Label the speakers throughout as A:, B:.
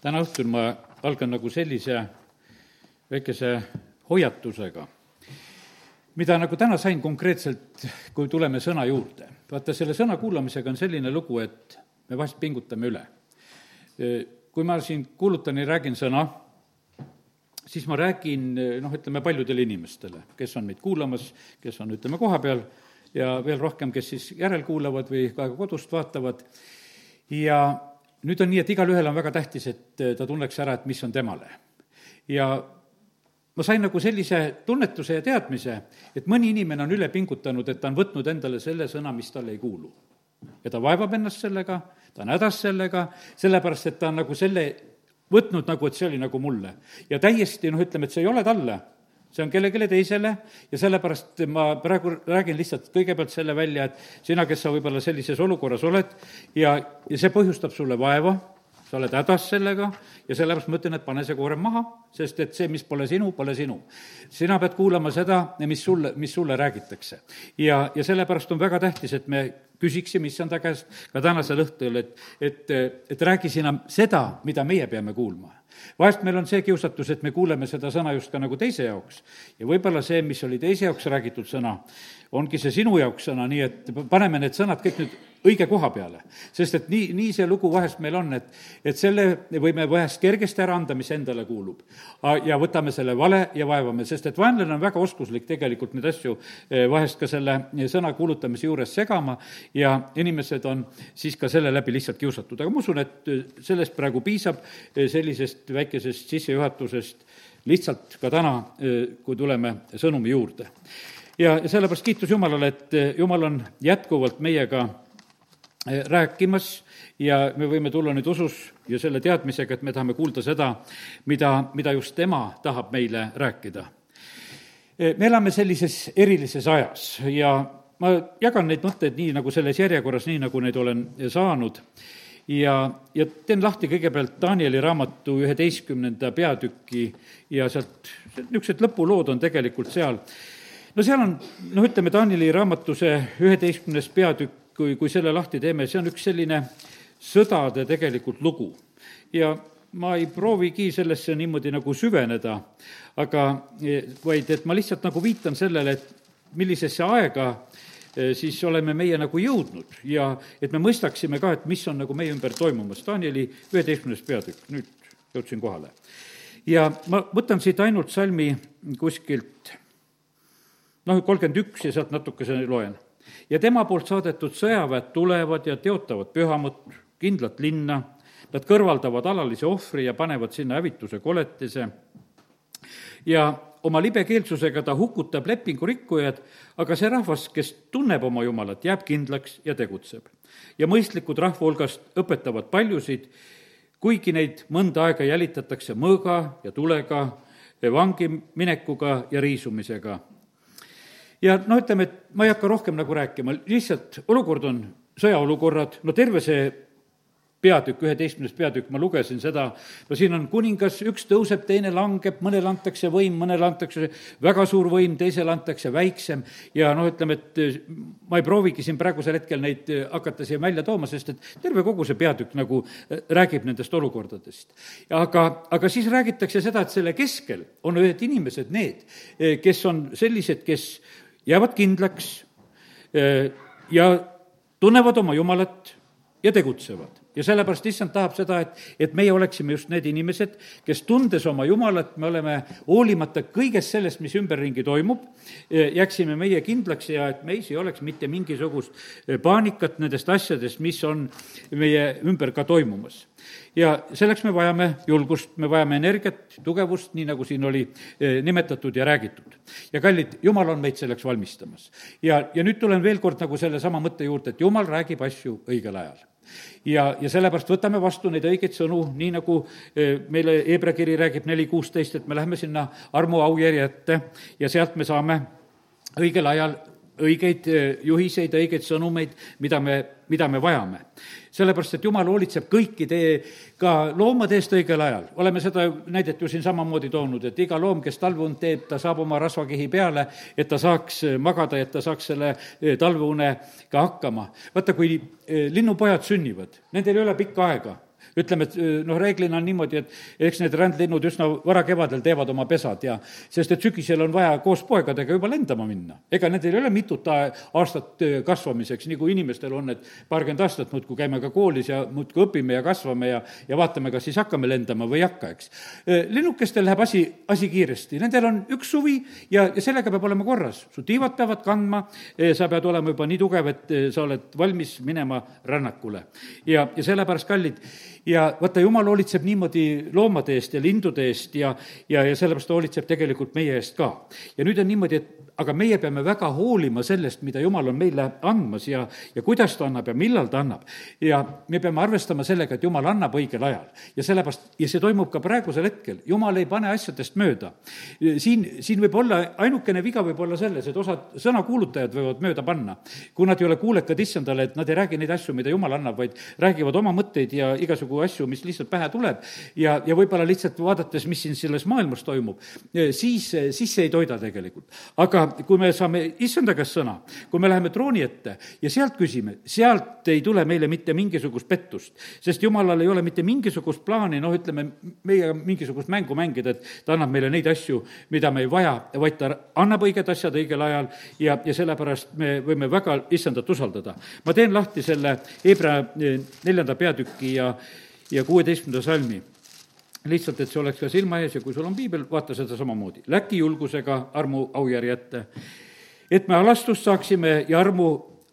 A: täna õhtul ma algan nagu sellise väikese hoiatusega, mida nagu täna sain konkreetselt, kui tuleme sõna juurde. vaata, selle sõna kuulamisega on selline lugu, et me vahest pingutame üle. kui ma siin kuulutan ja räägin sõna, siis ma räägin noh, ütleme paljudele inimestele, kes on meid kuulamas, kes on, ütleme, kohapeal ja veel rohkem, kes siis järelkuulavad või ka kodust vaatavad, ja nüüd on nii, et igalühel on väga tähtis, et ta tunneks ära, et mis on temale. ja ma sain nagu sellise tunnetuse ja teadmise, et mõni inimene on üle pingutanud, et ta on võtnud endale selle sõna, mis talle ei kuulu. ja ta vaevab ennast sellega, ta on hädas sellega, sellepärast et ta on nagu selle võtnud nagu, et see oli nagu mulle. ja täiesti noh, ütleme, et see ei ole talle see on kellelegi teisele ja sellepärast ma praegu räägin lihtsalt kõigepealt selle välja, et sina, kes sa võib-olla sellises olukorras oled ja, ja see põhjustab sulle vaeva, sa oled hädas sellega ja sellepärast ma ütlen, et pane see koorem maha, sest et see, mis pole sinu, pole sinu. sina pead kuulama seda, mis sulle, mis sulle räägitakse. ja, ja sellepärast on väga tähtis, et me küsiksime issanda käest ka tänasel õhtul, et, et, et räägi sina seda, mida meie peame kuulma vahest meil on see kiusatus, et me kuuleme seda sõna just ka nagu teise jaoks ja võib-olla see, mis oli teise jaoks räägitud sõna, ongi see sinu jaoks sõna, nii et paneme need sõnad kõik nüüd õige koha peale. sest et nii, nii see lugu vahest meil on, et, et selle võime vahest kergesti ära anda, mis endale kuulub. ja võtame selle vale ja vaevame, sest et vaenlane on väga oskuslik tegelikult neid asju eh, vahest ka selle sõna kuulutamise juures segama ja inimesed on siis ka selle läbi lihtsalt kiusatud, aga ma usun, et sellest praegu piisab, eh, sellisest väikesest sissejuhatusest, lihtsalt ka täna, kui tuleme sõnumi juurde. ja sellepärast kiitus Jumalale, et Jumal on jätkuvalt meiega rääkimas ja me võime tulla nüüd usus ja selle teadmisega, et me tahame kuulda seda, mida, mida just tema tahab meile rääkida. Me elame sellises erilises ajas ja ma jagan neid mõtteid nii, nagu selles järjekorras, nii nagu neid olen saanud ja, ja teen lahti kõigepealt Danieli raamatu üheteistkümnenda peatüki ja sealt, niisugused lõpulood on tegelikult seal. no seal on, noh, ütleme, Danieli raamatu see üheteistkümnes peatükk kui, kui selle lahti teeme, see on üks selline sõdade tegelikult lugu. ja ma ei proovigi sellesse niimoodi nagu süveneda, aga vaid et ma lihtsalt nagu viitan sellele, et millisesse aega siis oleme meie nagu jõudnud ja et me mõistaksime ka, et mis on nagu meie ümber toimumas. Danieli üheteistkümnes peatükk, nüüd jõudsin kohale. ja ma võtan siit ainult salmi kuskilt noh, kolmkümmend üks ja sealt natukese loen ja tema poolt saadetud sõjaväed tulevad ja teotavad pühamut, kindlat linna, nad kõrvaldavad alalise ohvri ja panevad sinna hävituse koletise ja oma libekeelsusega ta hukutab lepingu rikkujad, aga see rahvas, kes tunneb oma Jumalat, jääb kindlaks ja tegutseb. ja mõistlikud rahva hulgast õpetavad paljusid, kuigi neid mõnda aega jälitatakse mõõga ja tulega, vangi minekuga ja riisumisega ja no ütleme, et ma ei hakka rohkem nagu rääkima, lihtsalt olukord on sõjaolukorrad, no terve see peatükk, üheteistkümnes peatükk, ma lugesin seda, no siin on kuningas, üks tõuseb, teine langeb, mõnele antakse võim, mõnele antakse väga suur võim, teisele antakse väiksem ja noh, ütleme, et eh, ma ei proovigi siin praegusel hetkel neid eh, hakata siia välja tooma, sest et terve kogu see peatükk nagu eh, räägib nendest olukordadest. aga, aga siis räägitakse seda, et selle keskel on ühed inimesed, need, kes on sellised, kes jäävad kindlaks ja tunnevad oma Jumalat ja tegutsevad. Ja sellepärast issand tahab seda, et, et meie oleksime just need inimesed, kes tundes oma Jumalat, me oleme hoolimata kõigest sellest, mis ümberringi toimub, jääksime meie kindlaks ja et meis ei oleks mitte mingisugust paanikat nendest asjadest, mis on meie ümber ka toimumas ja selleks me vajame julgust, me vajame energiat, tugevust, nii nagu siin oli eh, nimetatud ja räägitud. ja kallid, Jumal on meid selleks valmistamas. ja, ja nüüd tulen veel kord nagu sellesama mõtte juurde, et Jumal räägib asju õigel ajal ja, ja sellepärast võtame vastu neid õigeid sõnu, nii nagu eh, meile Hebra kiri räägib neli kuusteist, et me läheme sinna armu aujärje ette ja sealt me saame õigel ajal õigeid eh, juhiseid, õigeid sõnumeid, mida me, mida me vajame. Sellepärast, et Jumal hoolitseb kõikide, ka loomade eest õigel ajal. oleme seda näidet ju siin samamoodi toonud, et iga loom, kes talveund teeb, ta saab oma rasvakihi peale, et ta saaks eh, magada, et ta saaks selle eh, talveunega hakkama. vaata, kui linnupojad sünnivad, nendel ei ole pikka aega ütleme, et noh, reeglina on niimoodi, et eks need rändlinnud üsna varakevadel teevad oma pesad ja sest et sügisel on vaja koos poegadega juba lendama minna. ega nendel ei ole mitut aastat kasvamiseks, nagu inimestel on, et paarkümmend aastat muudkui käime ka koolis ja muudkui õpime ja kasvame ja, ja vaatame, kas siis hakkame lendama või ei hakka, eks. linnukestel läheb asi, asi kiiresti, nendel on üks suvi ja, ja sellega peab olema korras. su tiivad peavad kandma, sa pead olema juba nii tugev, et sa oled valmis minema rännakule. ja, ja sellepärast, kallid, ja vaata, jumal hoolitseb niimoodi loomade eest ja lindude eest ja, ja, ja sellepärast ta hoolitseb tegelikult meie eest ka. ja nüüd on niimoodi, et aga meie peame väga hoolima sellest, mida Jumal on meile andmas ja, ja kuidas ta annab ja millal ta annab. ja me peame arvestama sellega, et Jumal annab õigel ajal. ja sellepärast, ja see toimub ka praegusel hetkel, Jumal ei pane asjadest mööda. siin, siin võib olla, ainukene viga võib olla selles, et osad sõnakuulutajad võivad mööda panna. kui nad ei ole kuulekad issandale, et nad ei räägi neid asju, mida Jumal annab, vaid räägivad oma mõtteid ja igasugu asju, mis lihtsalt pähe tuleb ja, ja võib-olla lihtsalt vaadates, mis siin selles maailmas toimub, siis, siis see ei toida tegelikult. aga kui me saame issanda käest sõna, kui me läheme trooni ette ja sealt küsime, sealt ei tule meile mitte mingisugust pettust, sest jumalal ei ole mitte mingisugust plaani, noh, ütleme, meiega mingisugust mängu mängida, et ta annab meile neid asju, mida me ei vaja, vaid ta annab õiged asjad õigel ajal ja, ja sellepärast me võime väga issandat usaldada. ma teen lahti selle Hebra neljanda peatüki ja, ja kuueteistkümnenda salmi lihtsalt, et see oleks ka silma ees ja kui sul on piibel, vaata seda samamoodi. Läki julgusega armu aujärje ette, et me alastust saaksime ja armu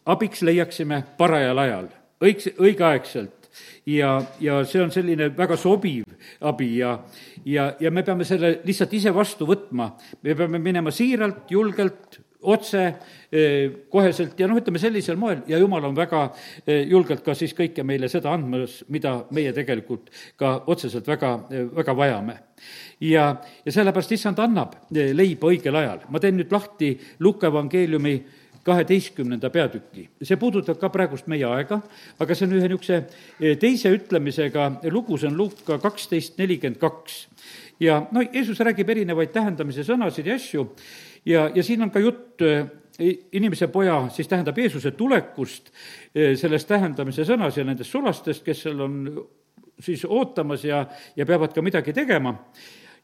A: abiks leiaksime parajal ajal, õigs, õigeaegselt ja, ja see on selline väga sobiv abi ja, ja, ja me peame selle lihtsalt ise vastu võtma. me peame minema siiralt, julgelt, otse, eh, koheselt ja noh, ütleme sellisel moel ja jumal on väga eh, julgelt ka siis kõike meile seda andmas, mida meie tegelikult ka otseselt väga, eh, väga vajame. ja, ja sellepärast issand annab leiba õigel ajal. ma teen nüüd lahti Luka evangeeliumi kaheteistkümnenda peatüki. see puudutab ka praegust meie aega, aga see on ühe niisuguse teise ütlemisega lugu, see on Luka kaksteist nelikümmend kaks. ja no Jeesus räägib erinevaid tähendamise sõnasid ja asju ja, ja siin on ka jutt äh, inimese poja, siis tähendab Jeesuse tulekust, äh, sellest tähendamise sõnas ja nendest sulastest, kes seal on siis ootamas ja, ja peavad ka midagi tegema.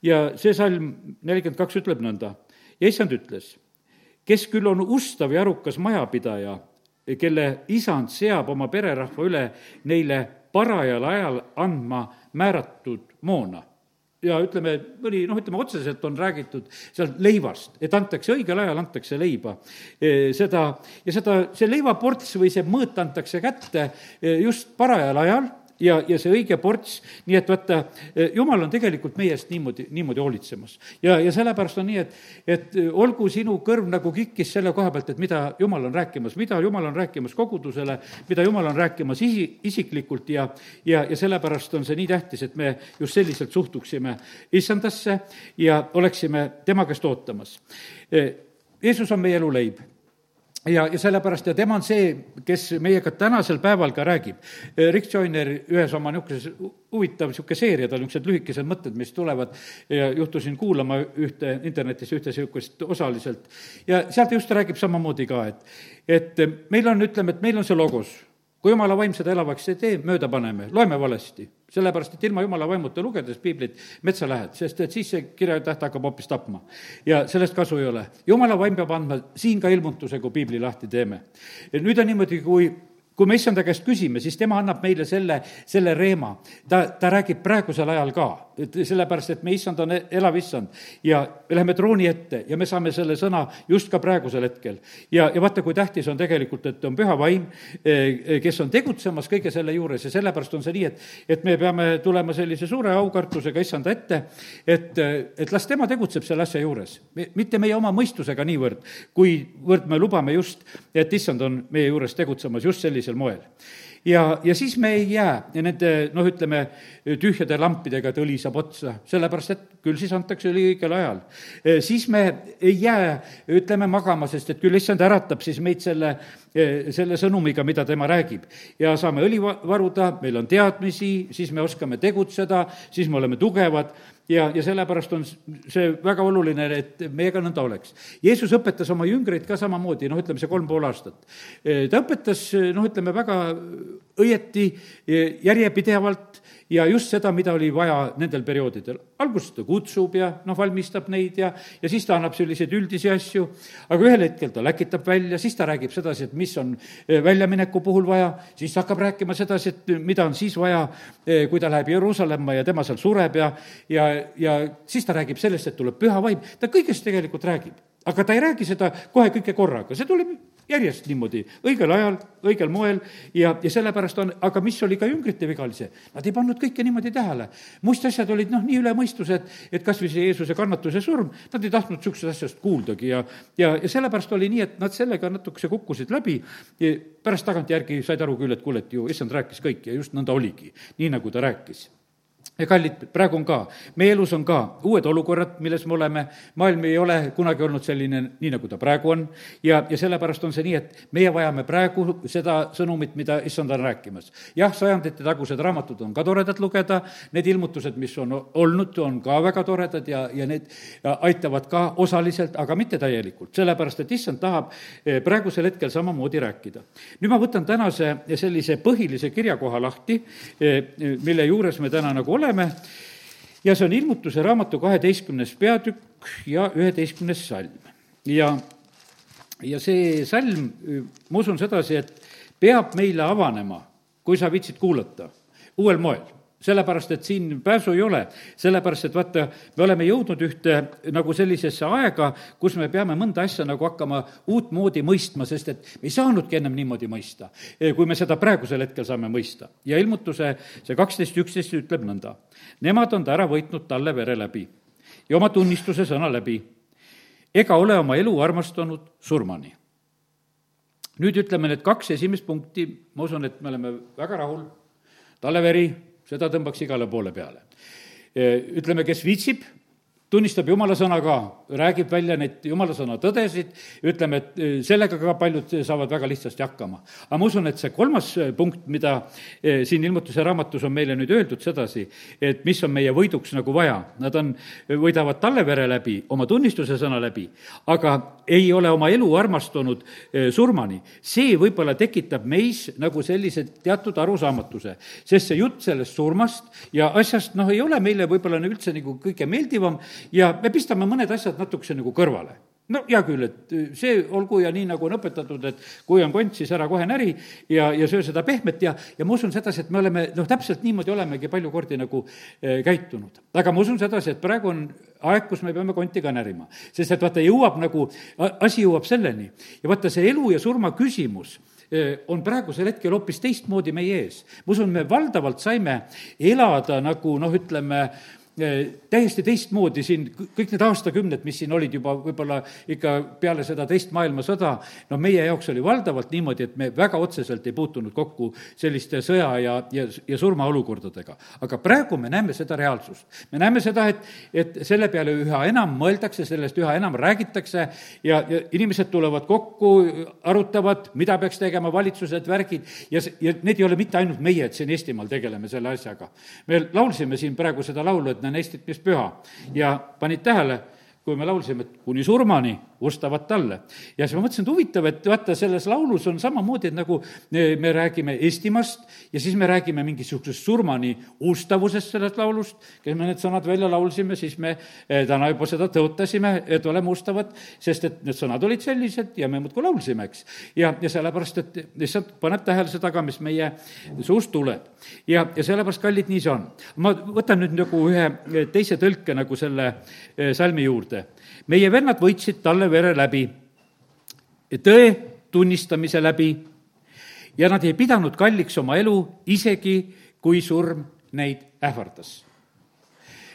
A: ja see salm nelikümmend kaks ütleb nõnda. ja issand ütles, kes küll on ustav ja arukas majapidaja, kelle isand seab oma pererahva üle neile parajal ajal andma määratud moona ja ütleme, mõni noh, ütleme otseselt on räägitud sealt leivast, et antakse õigel ajal, antakse leiba. E, seda, ja seda, see leivaports või see mõõt antakse kätte e, just parajal ajal ja, ja see õige ports, nii et vaata, eh, jumal on tegelikult meie eest niimoodi, niimoodi hoolitsemas. ja, ja sellepärast on nii, et, et eh, olgu sinu kõrv nagu kikkis selle koha pealt, et mida jumal on rääkimas, mida jumal on rääkimas kogudusele, mida jumal on rääkimas isi, isiklikult ja, ja, ja sellepärast on see nii tähtis, et me just selliselt suhtuksime issandasse ja oleksime tema käest ootamas. Eh, Jeesus on meie eluleib ja, ja sellepärast ja tema on see, kes meiega tänasel päeval ka räägib. Rick Joyner ühes oma niisuguses huvitav niisugune seeria, tal niisugused lühikesed mõtted, mis tulevad ja juhtusin kuulama ühte, internetis ühte niisugust osaliselt. ja sealt just räägib samamoodi ka, et, et meil on, ütleme, et meil on see logos kui jumala vaim seda elavaks ei tee, mööda paneme, loeme valesti. sellepärast, et ilma jumala vaimuta lugedes piiblit metsa lähed, sest et siis see kirjatäht hakkab hoopis tapma. ja sellest kasu ei ole. jumala vaim peab andma siin ka ilmutuse, kui piibli lahti teeme. nüüd on niimoodi, kui kui me issanda käest küsime, siis tema annab meile selle, selle reema. ta, ta räägib praegusel ajal ka, et sellepärast, et me issand on elav issand ja me läheme trooni ette ja me saame selle sõna just ka praegusel hetkel. ja, ja vaata, kui tähtis on tegelikult, et on püha vaim, eh, kes on tegutsemas kõige selle juures ja sellepärast on see nii, et, et me peame tulema sellise suure aukartusega issanda ette, et, et las tema tegutseb selle asja juures. mitte meie oma mõistusega niivõrd, kuivõrd me lubame just, et issand on meie juures tegutsemas just sellises sellisel moel. ja, ja siis me ei jää nende noh, ütleme, tühjade lampidega, et õli saab otsa, sellepärast et küll siis antakse õli õigel ajal. siis me ei jää, ütleme, magama, sest et küll issand äratab siis meid selle, selle sõnumiga, mida tema räägib. ja saame õli varuda, meil on teadmisi, siis me oskame tegutseda, siis me oleme tugevad ja, ja sellepärast on see väga oluline, et meiega nõnda oleks. Jeesus õpetas oma jüngreid ka samamoodi, noh, ütleme see kolm pool aastat. ta õpetas, noh, ütleme väga õieti, järjepidevalt ja just seda, mida oli vaja nendel perioodidel. alguses ta kutsub ja noh, valmistab neid ja, ja siis ta annab selliseid üldisi asju, aga ühel hetkel ta läkitab välja, siis ta räägib sedasi, et mis on eh, väljamineku puhul vaja, siis ta hakkab rääkima sedasi, et mida on siis vaja, eh, kui ta läheb Jeruusalemma ja tema seal sureb ja, ja, ja siis ta räägib sellest, et tuleb püha vaim, ta kõigest tegelikult räägib aga ta ei räägi seda kohe kõike korraga, see tuleb järjest niimoodi, õigel ajal, õigel moel. Ja, ja sellepärast on, aga mis oli ka jüngrite viga, oli see, nad ei pannud kõike niimoodi tähele. must asjad olid noh, nii üle mõistuse, et, et kas või see Jeesuse kannatus ja surm, nad ei tahtnud niisugusest asjast kuuldagi ja, ja, ja sellepärast oli nii, et nad sellega natukese kukkusid läbi, pärast tagantjärgi said aru küll, et kuule, et ju issand rääkis kõik ja just nõnda oligi, nii nagu ta rääkis ja kallid, praegu on ka, meie elus on ka uued olukorrad, milles me oleme, maailm ei ole kunagi olnud selline, nii nagu ta praegu on, ja, ja sellepärast on see nii, et meie vajame praegu seda sõnumit, mida issand on rääkimas. jah, sajandite tagused raamatud on ka toredad lugeda, need ilmutused, mis on olnud, on ka väga toredad ja, ja need aitavad ka osaliselt, aga mitte täielikult, sellepärast et issand tahab eh, praegusel hetkel samamoodi rääkida. nüüd ma võtan tänase sellise põhilise kirjakoha lahti, eh, mille juures me täna nagu oleme, oleme ja see on ilmutuse raamatu kaheteistkümnes peatükk ja üheteistkümnes salm. ja, ja see salm, ma usun sedasi, et peab meile avanema, kui sa viitsid kuulata, uuel moel sellepärast, et siin pääsu ei ole, sellepärast et vaata, me oleme jõudnud ühte nagu sellisesse aega, kus me peame mõnda asja nagu hakkama uutmoodi mõistma, sest et me ei saanudki ennem niimoodi mõista, kui me seda praegusel hetkel saame mõista. ja ilmutuse see kaksteist üksteist ütleb nõnda. Nemad on ta ära võitnud talle vere läbi ja oma tunnistuse sõna läbi, ega ole oma elu armastanud surmani. nüüd ütleme need kaks esimest punkti, ma usun, et me oleme väga rahul, talle veri seda tõmbaks igale poole peale. ütleme, kes viitsib, tunnistab jumala sõna ka, räägib välja neid jumala sõna tõdesid, ütleme, et e, sellega ka paljud saavad väga lihtsasti hakkama. aga ma usun, et see kolmas e, punkt, mida e, siin ilmutuse raamatus on meile nüüd öeldud sedasi, et mis on meie võiduks nagu vaja, nad on, võidavad talle vere läbi, oma tunnistuse sõna läbi, aga ei ole oma elu armastunud surmani. see võib-olla tekitab meis nagu sellise teatud arusaamatuse, sest see jutt sellest surmast ja asjast, noh, ei ole meile võib-olla üldse nagu kõige meeldivam ja me pistame mõned asjad natukese nagu kõrvale no hea küll, et see olgu ja nii, nagu on õpetatud, et kui on kont, siis ära kohe näri ja, ja söö seda pehmet ja, ja ma usun sedasi, et me oleme noh, täpselt niimoodi olemegi palju kordi nagu e, käitunud. aga ma usun sedasi, et praegu on aeg, kus me peame konti ka närima. sest et vaata, jõuab nagu, asi jõuab selleni ja vaata, see elu ja surma küsimus e, on praegusel hetkel hoopis teistmoodi meie ees. ma usun, me valdavalt saime elada nagu noh, ütleme, täiesti teistmoodi siin, kõik need aastakümned, mis siin olid juba võib-olla ikka peale seda teist maailmasõda, no meie jaoks oli valdavalt niimoodi, et me väga otseselt ei puutunud kokku selliste sõja ja, ja, ja surmaolukordadega. aga praegu me näeme seda reaalsust. me näeme seda, et, et selle peale üha enam mõeldakse, sellest üha enam räägitakse ja, ja inimesed tulevad kokku, arutavad, mida peaks tegema, valitsused, värgid, ja, ja need ei ole mitte ainult meie, et siin Eestimaal tegeleme selle asjaga. me laulsime siin praegu seda laulu, et näen Eestit, mis püha. ja panid tähele, kui me laulsime, et kuni surmani ustavad talle. ja siis ma mõtlesin, et huvitav, et vaata, selles laulus on samamoodi, et nagu me räägime Eestimaast ja siis me räägime mingisugusest surmani ustavusest sellest laulust, kes me need sõnad välja laulsime, siis me eh, täna juba seda tõotasime, et oleme ustavad, sest et need sõnad olid sellised ja me muudkui laulsime, eks. ja, ja sellepärast, et lihtsalt paneb tähele seda ka, mis meie suust tuleb. ja, ja sellepärast, kallid, nii see on. ma võtan nüüd nagu ühe teise tõlke nagu selle eh, salmi juurde meie vennad võitsid talle vere läbi, tõe tunnistamise läbi ja nad ei pidanud kalliks oma elu, isegi kui surm neid ähvardas.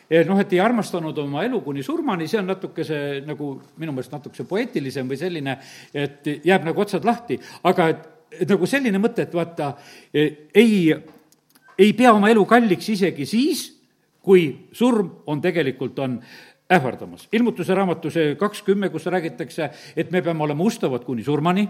A: Noh, et ei armastanud oma elu kuni surmani, see on natukese nagu minu meelest natukese poeetilisem või selline, et jääb nagu otsad lahti, aga et, et nagu selline mõte, et vaata, ei, ei pea oma elu kalliks isegi siis, kui surm on tegelikult, on ähvardamas. ilmutuse raamatu see kakskümmend, kus räägitakse, et me peame olema ustavad kuni surmani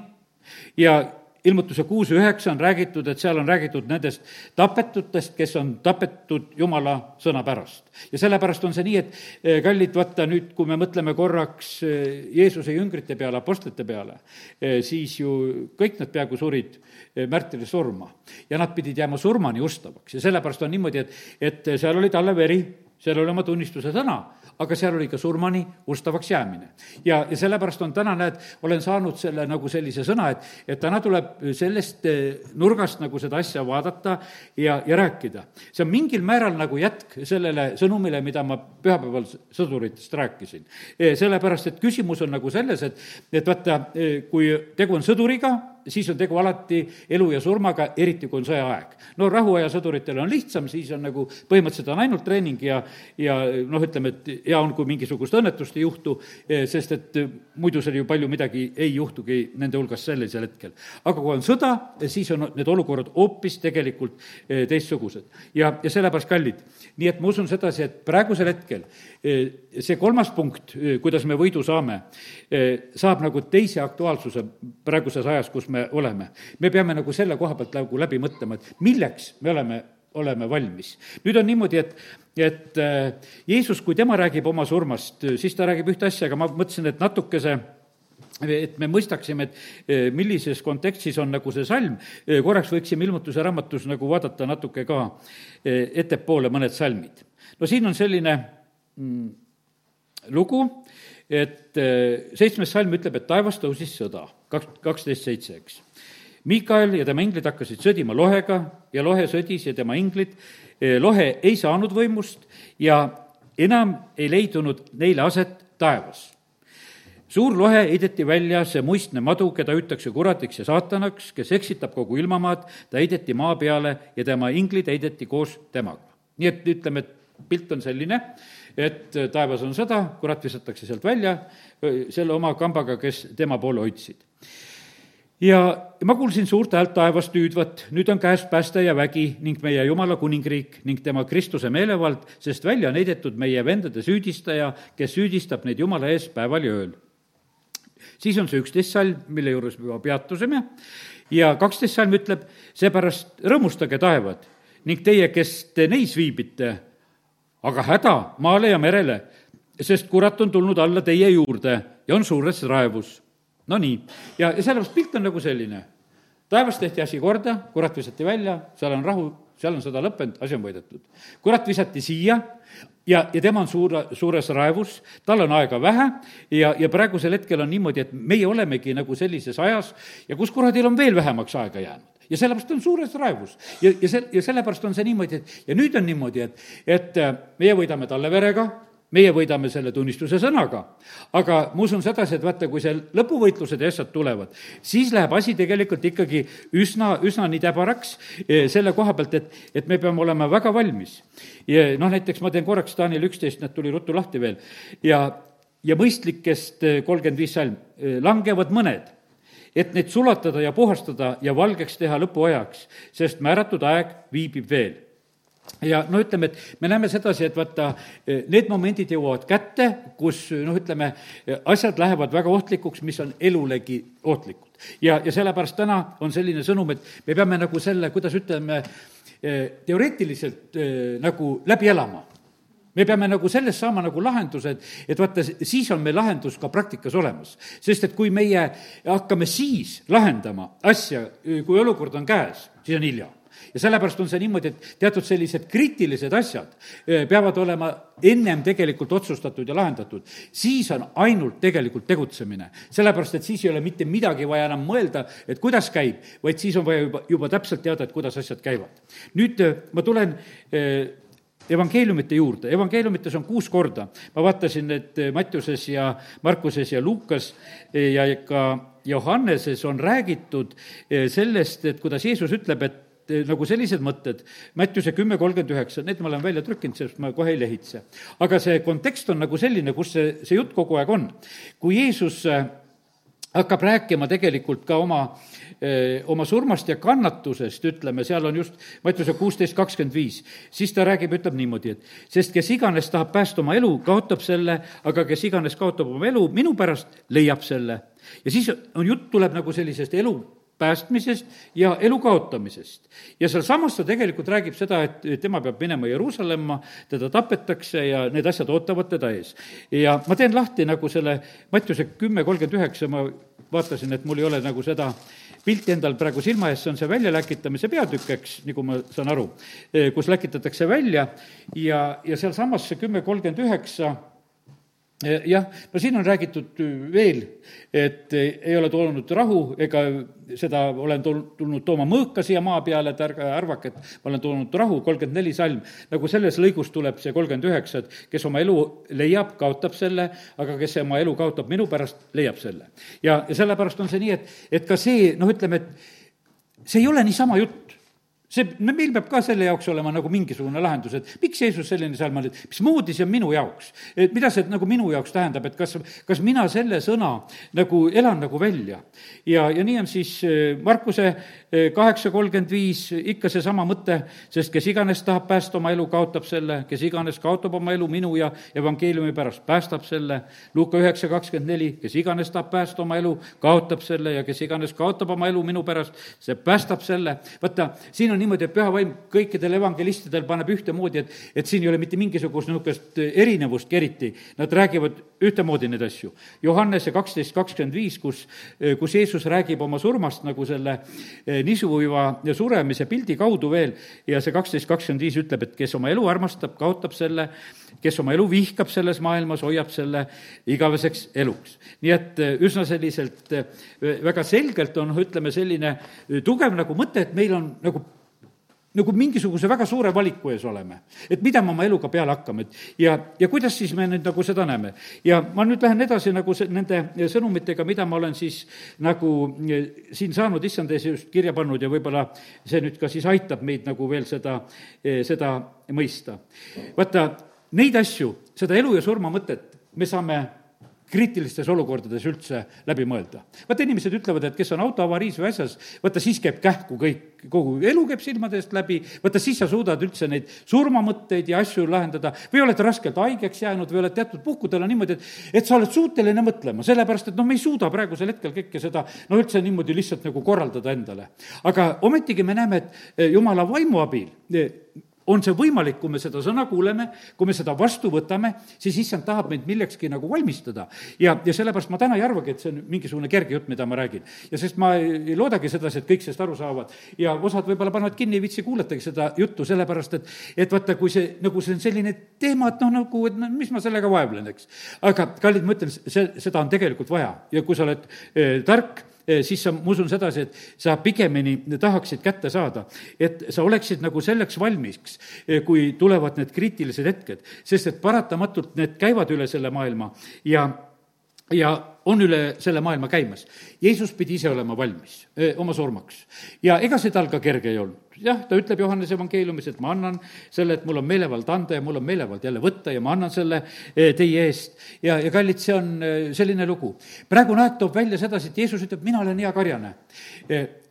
A: ja ilmutuse kuus üheksa on räägitud, et seal on räägitud nendest tapetutest, kes on tapetud Jumala sõna pärast. ja sellepärast on see nii, et eh, kallid, vaata nüüd, kui me mõtleme korraks eh, Jeesuse jüngrite peale, apostlite peale, eh, siis ju kõik nad peaaegu surid märtirisurma. ja nad pidid jääma surmani ustavaks ja sellepärast on niimoodi, et, et seal oli talle veri, seal oli oma tunnistuse sõna, aga seal oli ka surmani ustavaks jäämine. ja, ja sellepärast on täna, näed, olen saanud selle nagu sellise sõna, et, et täna tuleb sellest eh, nurgast nagu seda asja vaadata ja, ja rääkida. see on mingil määral nagu jätk sellele sõnumile, mida ma pühapäeval sõduritest rääkisin. Eh, sellepärast, et küsimus on nagu selles, et, et vaata, eh, kui tegu on sõduriga, siis on tegu alati elu ja surmaga, eriti kui on sõjaaeg. no rahuaja sõduritel on lihtsam, siis on nagu põhimõtteliselt on ainult treening ja, ja noh, ütleme, et hea on, kui mingisugust õnnetust ei juhtu, eh, sest et eh, muidu seal ju palju midagi ei juhtugi nende hulgas sellisel hetkel. aga kui on sõda, siis on need olukorrad hoopis tegelikult eh, teistsugused. ja, ja sellepärast kallid. nii et ma usun sedasi, et praegusel hetkel see kolmas punkt, kuidas me võidu saame, saab nagu teise aktuaalsuse praeguses ajas, kus me oleme. me peame nagu selle koha pealt nagu läbi mõtlema, et milleks me oleme oleme valmis. nüüd on niimoodi, et, et Jeesus, kui tema räägib oma surmast, siis ta räägib ühte asja, aga ma mõtlesin, et natukese et me mõistaksime, et millises kontekstis on nagu see salm, korraks võiksime ilmutuse raamatus nagu vaadata natuke ka ettepoole mõned salmid. no siin on selline Mm, lugu, et äh, seitsmes salm ütleb, et taevas tõusis sõda, kaks, kaksteist seitse, eks. Miikael ja tema inglid hakkasid sõdima lohega ja lohe sõdis ja tema inglid, äh, lohe ei saanud võimust ja enam ei leidunud neile aset taevas suur lohe heideti välja, see muistne madu, keda hüütakse kuradiks ja saatanaks, kes eksitab kogu ilmamaad, ta heideti maa peale ja tema inglid heideti koos temaga. nii et ütleme, et pilt on selline, et äh, taevas on sõda, kurat visatakse sealt välja selle oma kambaga, kes tema poole hoidsid. ja ma kuulsin suurt häält taevast hüüdvat, nüüd on käes pääste ja vägi ning meie Jumala kuningriik ning tema Kristuse meelevald, sest välja on heidetud meie vendade süüdistaja, kes süüdistab neid Jumala ees päeval ja ööl. siis on see üksteist salm, mille juures me juba peatusime, ja kaksteist salm ütleb, seepärast rõõmustage, taevad, ning teie, kes te neis viibite, aga häda maale ja merele, sest kurat on tulnud alla teie juurde ja on suures raevus. Nonii, ja, ja sellepärast pilt on nagu selline. taevas tehti asi korda, kurat visati välja, seal on rahu, seal on sõda lõppenud, asi on võidetud. kurat visati siia ja, ja tema on suure, suures raevus, tal on aega vähe ja, ja praegusel hetkel on niimoodi, et meie olemegi nagu sellises ajas ja kus kuradil on veel vähemaks aega jäänud ja sellepärast on suures raevus. ja, ja see, ja sellepärast on see niimoodi, et ja nüüd on niimoodi, et, et äh, meie võidame talle verega, meie võidame selle tunnistuse sõnaga. aga ma usun sedasi, et vaata, kui see lõpuvõitlused ja asjad tulevad, siis läheb asi tegelikult ikkagi üsna, üsna nii täbaraks eh, selle koha pealt, et, et me peame olema väga valmis. ja noh, näiteks ma teen korraks Daniel üksteist, need tuli ruttu lahti veel, ja, ja mõistlikest eh, kolmkümmend viis salm, eh, langevad mõned et neid sulatada ja puhastada ja valgeks teha lõpuajaks, sest määratud aeg viibib veel ja no ütleme, et me näeme sedasi, et vaata, need momendid jõuavad kätte, kus noh, ütleme, asjad lähevad väga ohtlikuks, mis on elulegi ohtlikud. ja, ja sellepärast täna on selline sõnum, et me peame nagu selle, kuidas ütleme, teoreetiliselt nagu läbi elama me peame nagu sellest saama nagu lahenduse, et, et vaata, siis on meil lahendus ka praktikas olemas. sest et kui meie hakkame siis lahendama asja, kui olukord on käes, siis on hilja ja sellepärast on see niimoodi, et teatud sellised kriitilised asjad eh, peavad olema ennem tegelikult otsustatud ja lahendatud. siis on ainult tegelikult tegutsemine. sellepärast, et siis ei ole mitte midagi vaja enam mõelda, et kuidas käib, vaid siis on vaja juba, juba täpselt teada, et kuidas asjad käivad. nüüd eh, ma tulen eh, evangeeliumite juurde, evangeeliumites on kuus korda, ma vaatasin, et Mattiuses ja Markuses ja Luukas ja ka Johanneses on räägitud eh, sellest, et kuidas Jeesus ütleb, et eh, nagu sellised mõtted, Mattiuse kümme kolmkümmend üheksa, need ma olen välja trükkinud, sest ma kohe ei lehitse. aga see kontekst on nagu selline, kus see, see jutt kogu aeg on. kui Jeesus eh, hakkab rääkima tegelikult ka oma äh, oma surmast ja kannatusest, ütleme, seal on just Mattiuse kuusteist kakskümmend viis, siis ta räägib, ütleb niimoodi, et sest kes iganes tahab päästa oma elu, kaotab selle, aga kes iganes kaotab oma elu minu pärast, leiab selle. ja siis on jutt, tuleb nagu sellisest elu päästmisest ja elu kaotamisest. ja sealsamas ta tegelikult räägib seda, et tema peab minema Jeruusalemma, teda tapetakse ja need asjad ootavad teda ees. ja ma teen lahti nagu selle Mattiuse kümme kolmkümmend üheksa, ma vaatasin, et mul ei ole nagu seda pilti endal praegu silma ees, see on see väljaläkitamise peatükk, eks, nagu ma saan aru, kus läkitatakse välja ja, ja sealsamas see kümme kolmkümmend üheksa jah, no siin on räägitud veel, et ei ole toonud rahu ega seda olen tulnud tooma mõõka siia maa peale, et ärge arvake, et ma olen toonud rahu, kolmkümmend neli salm. nagu selles lõigus tuleb see kolmkümmend üheksa, et kes oma elu leiab, kaotab selle, aga kes oma elu kaotab minu pärast, leiab selle. ja, ja sellepärast on see nii, et, et ka see, noh, ütleme, et see ei ole niisama jutt see, meil peab ka selle jaoks olema nagu mingisugune lahendus, et miks Jeesus selline oli, et mismoodi see on minu jaoks. et mida see nagu minu jaoks tähendab, et kas, kas mina selle sõna nagu elan nagu välja. ja, ja nii on siis äh, Markuse äh, kaheksa kolmkümmend viis ikka seesama mõte, sest kes iganes tahab päästa oma elu, kaotab selle, kes iganes kaotab oma elu minu ja evangeeliumi pärast, päästab selle. Luuka üheksa kakskümmend neli, kes iganes tahab päästa oma elu, kaotab selle ja kes iganes kaotab oma elu minu pärast, see päästab selle. vaata, siin on niimoodi, et püha vaim kõikidel evangelistidel paneb ühtemoodi, et, et siin ei ole mitte mingisugust niisugust erinevustki eriti. Nad räägivad ühtemoodi neid asju. Johannese kaksteist kakskümmend viis, kus, kus Jeesus räägib oma surmast nagu selle eh, nisuiva suremise pildi kaudu veel ja see kaksteist kakskümmend viis ütleb, et kes oma elu armastab, kaotab selle, kes oma elu vihkab selles maailmas, hoiab selle igaveseks eluks. nii et eh, üsna selliselt eh, väga selgelt on, ütleme, selline tugev nagu mõte, et meil on nagu nagu mingisuguse väga suure valiku ees oleme. et mida me oma eluga peale hakkame, et ja, ja kuidas siis me nüüd nagu seda näeme. ja ma nüüd lähen edasi nagu see, nende sõnumitega, mida ma olen siis nagu eh, siin saanud issand ees just kirja pannud ja võib-olla see nüüd ka siis aitab meid nagu veel seda, eh, seda mõista. vaata, neid asju, seda elu ja surma mõtet me saame kriitilistes olukordades üldse läbi mõelda. vaata, inimesed ütlevad, et kes on autoavariis või asjas, vaata siis käib kähku kõik, kogu elu käib silmade eest läbi, vaata siis sa suudad üldse neid surmamõtteid ja asju lahendada või oled raskelt haigeks jäänud või oled teatud puhkudel on niimoodi, et, et sa oled suuteline mõtlema, sellepärast et noh, me ei suuda praegusel hetkel kõike seda no üldse niimoodi lihtsalt nagu korraldada endale. aga ometigi me näeme, et jumala vaimu abil on see võimalik, kui me seda sõna kuuleme, kui me seda vastu võtame, siis issand tahab meid millekski nagu valmistada. ja, ja sellepärast ma täna ei arvagi, et see on mingisugune kerge jutt, mida ma räägin. ja sest ma ei loodagi sedasi, et kõik sellest aru saavad ja osad võib-olla panevad kinni, ei viitsi kuulatagi seda juttu, sellepärast et, et vaata, kui see, nagu see on selline teema, et noh, nagu, et no mis ma sellega vaevlen, eks. aga kallid, ma ütlen, see, seda on tegelikult vaja ja kui sa oled eh, tark, siis sa, ma usun sedasi, et sa pigemini tahaksid kätte saada. et sa oleksid nagu selleks valmis, kui tulevad need kriitilised hetked, sest et paratamatult need käivad üle selle maailma ja ja on üle selle maailma käimas. Jeesus pidi ise olema valmis öö, oma surmaks ja ega see tal ka kerge ei olnud. jah, ta ütleb Johannese evangeeliumis, et ma annan selle, et mul on meelevald anda ja mul on meelevald jälle võtta ja ma annan selle teie eest. ja, ja kallid, see on selline lugu. praegune aeg toob välja sedasi, et Jeesus ütleb, mina olen hea karjane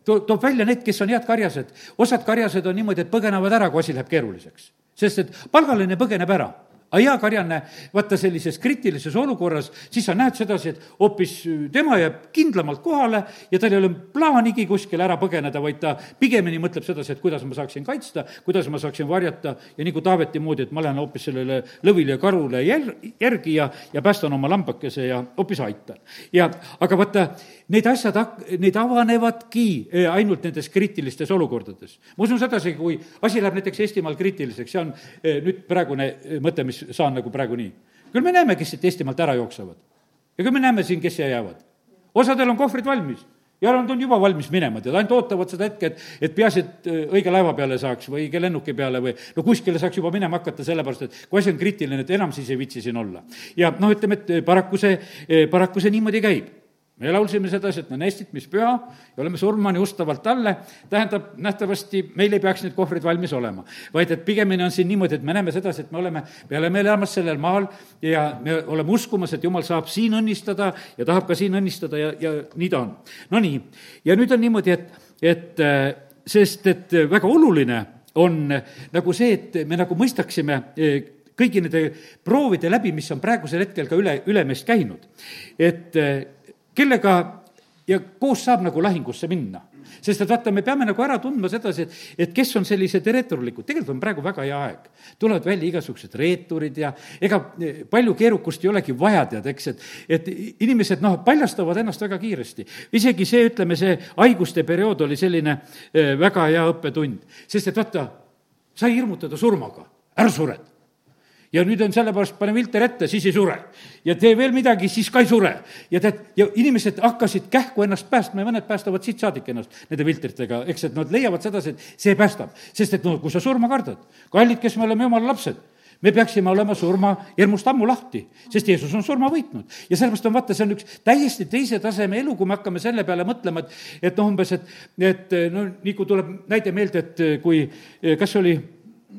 A: to-, toob välja need, kes on head karjased. osad karjased on niimoodi, et põgenevad ära, kui asi läheb keeruliseks. sest et palgaline põgeneb ära aga hea karjane, vaata sellises kriitilises olukorras, siis sa näed sedasi, et hoopis tema jääb kindlamalt kohale ja tal ei ole plaanigi kuskile ära põgeneda, vaid ta pigemini mõtleb sedasi, et kuidas ma saaksin kaitsta, kuidas ma saaksin varjata ja nagu Taaveti moodi, et ma lähen hoopis sellele lõvile ja karule jäl-, järgi ja, ja päästan oma lambakese ja hoopis aitan. ja aga vaata, need asjad hak-, need avanevadki eh, ainult nendes kriitilistes olukordades. ma usun sedasi, kui asi läheb näiteks Eestimaal kriitiliseks, see on eh, nüüd praegune mõte, mis saan nagu praegu nii. küll me näeme, kes siit Eestimaalt ära jooksevad. ja küll me näeme siin, kes siia jäävad. osadel on kohvrid valmis ja nad on juba valmis minema, tead, ainult ootavad seda hetke, et, et peaasi, et õige laeva peale saaks või õige lennuki peale või no kuskile saaks juba minema hakata, sellepärast et kui asi on kriitiline, et enam siis ei viitsi siin olla. ja noh, ütleme, et paraku see, paraku see niimoodi käib me laulsime sedasi, et on Eestit, mis püha ja oleme surmani ustavalt talle, tähendab, nähtavasti meil ei peaks need kohvrid valmis olema. vaid et pigemini on siin niimoodi, et me näeme sedasi, et me oleme, me oleme elamas sellel maal ja me oleme uskumas, et jumal saab siin õnnistada ja tahab ka siin õnnistada ja, ja nii ta on. Nonii, ja nüüd on niimoodi, et, et sest et väga oluline on nagu see, et me nagu mõistaksime kõigi nende proovide läbi, mis on praegusel hetkel ka üle, üle meist käinud. et kellega ja koos saab nagu lahingusse minna. sest et vaata, me peame nagu ära tundma sedasi, et, et kes on sellised reeturlikud, tegelikult on praegu väga hea aeg. tulevad välja igasugused reeturid ja ega eh, palju keerukust ei olegi vaja, tead, eks, et, et inimesed noh, paljastavad ennast väga kiiresti. isegi see, ütleme, see haiguste periood oli selline eh, väga hea õppetund, sest et vaata, sai hirmutada surmaga, ära sured ja nüüd on sellepärast, pane filter ette, siis ei sure. ja tee veel midagi, siis ka ei sure. ja tead, ja inimesed hakkasid kähku ennast päästma ja mõned päästavad siit saadik ennast nende filtritega, eks, et nad leiavad sedasi, et see päästab. sest et no kui sa surma kardad, kallid, kes me oleme jumala lapsed, me peaksime olema surma hirmust ammu lahti, sest Jeesus on surma võitnud. ja sellepärast on, vaata, see on üks täiesti teise taseme elu, kui me hakkame selle peale mõtlema, et, et noh, umbes, et, et no nii kui tuleb näide meelde, et kui, kas oli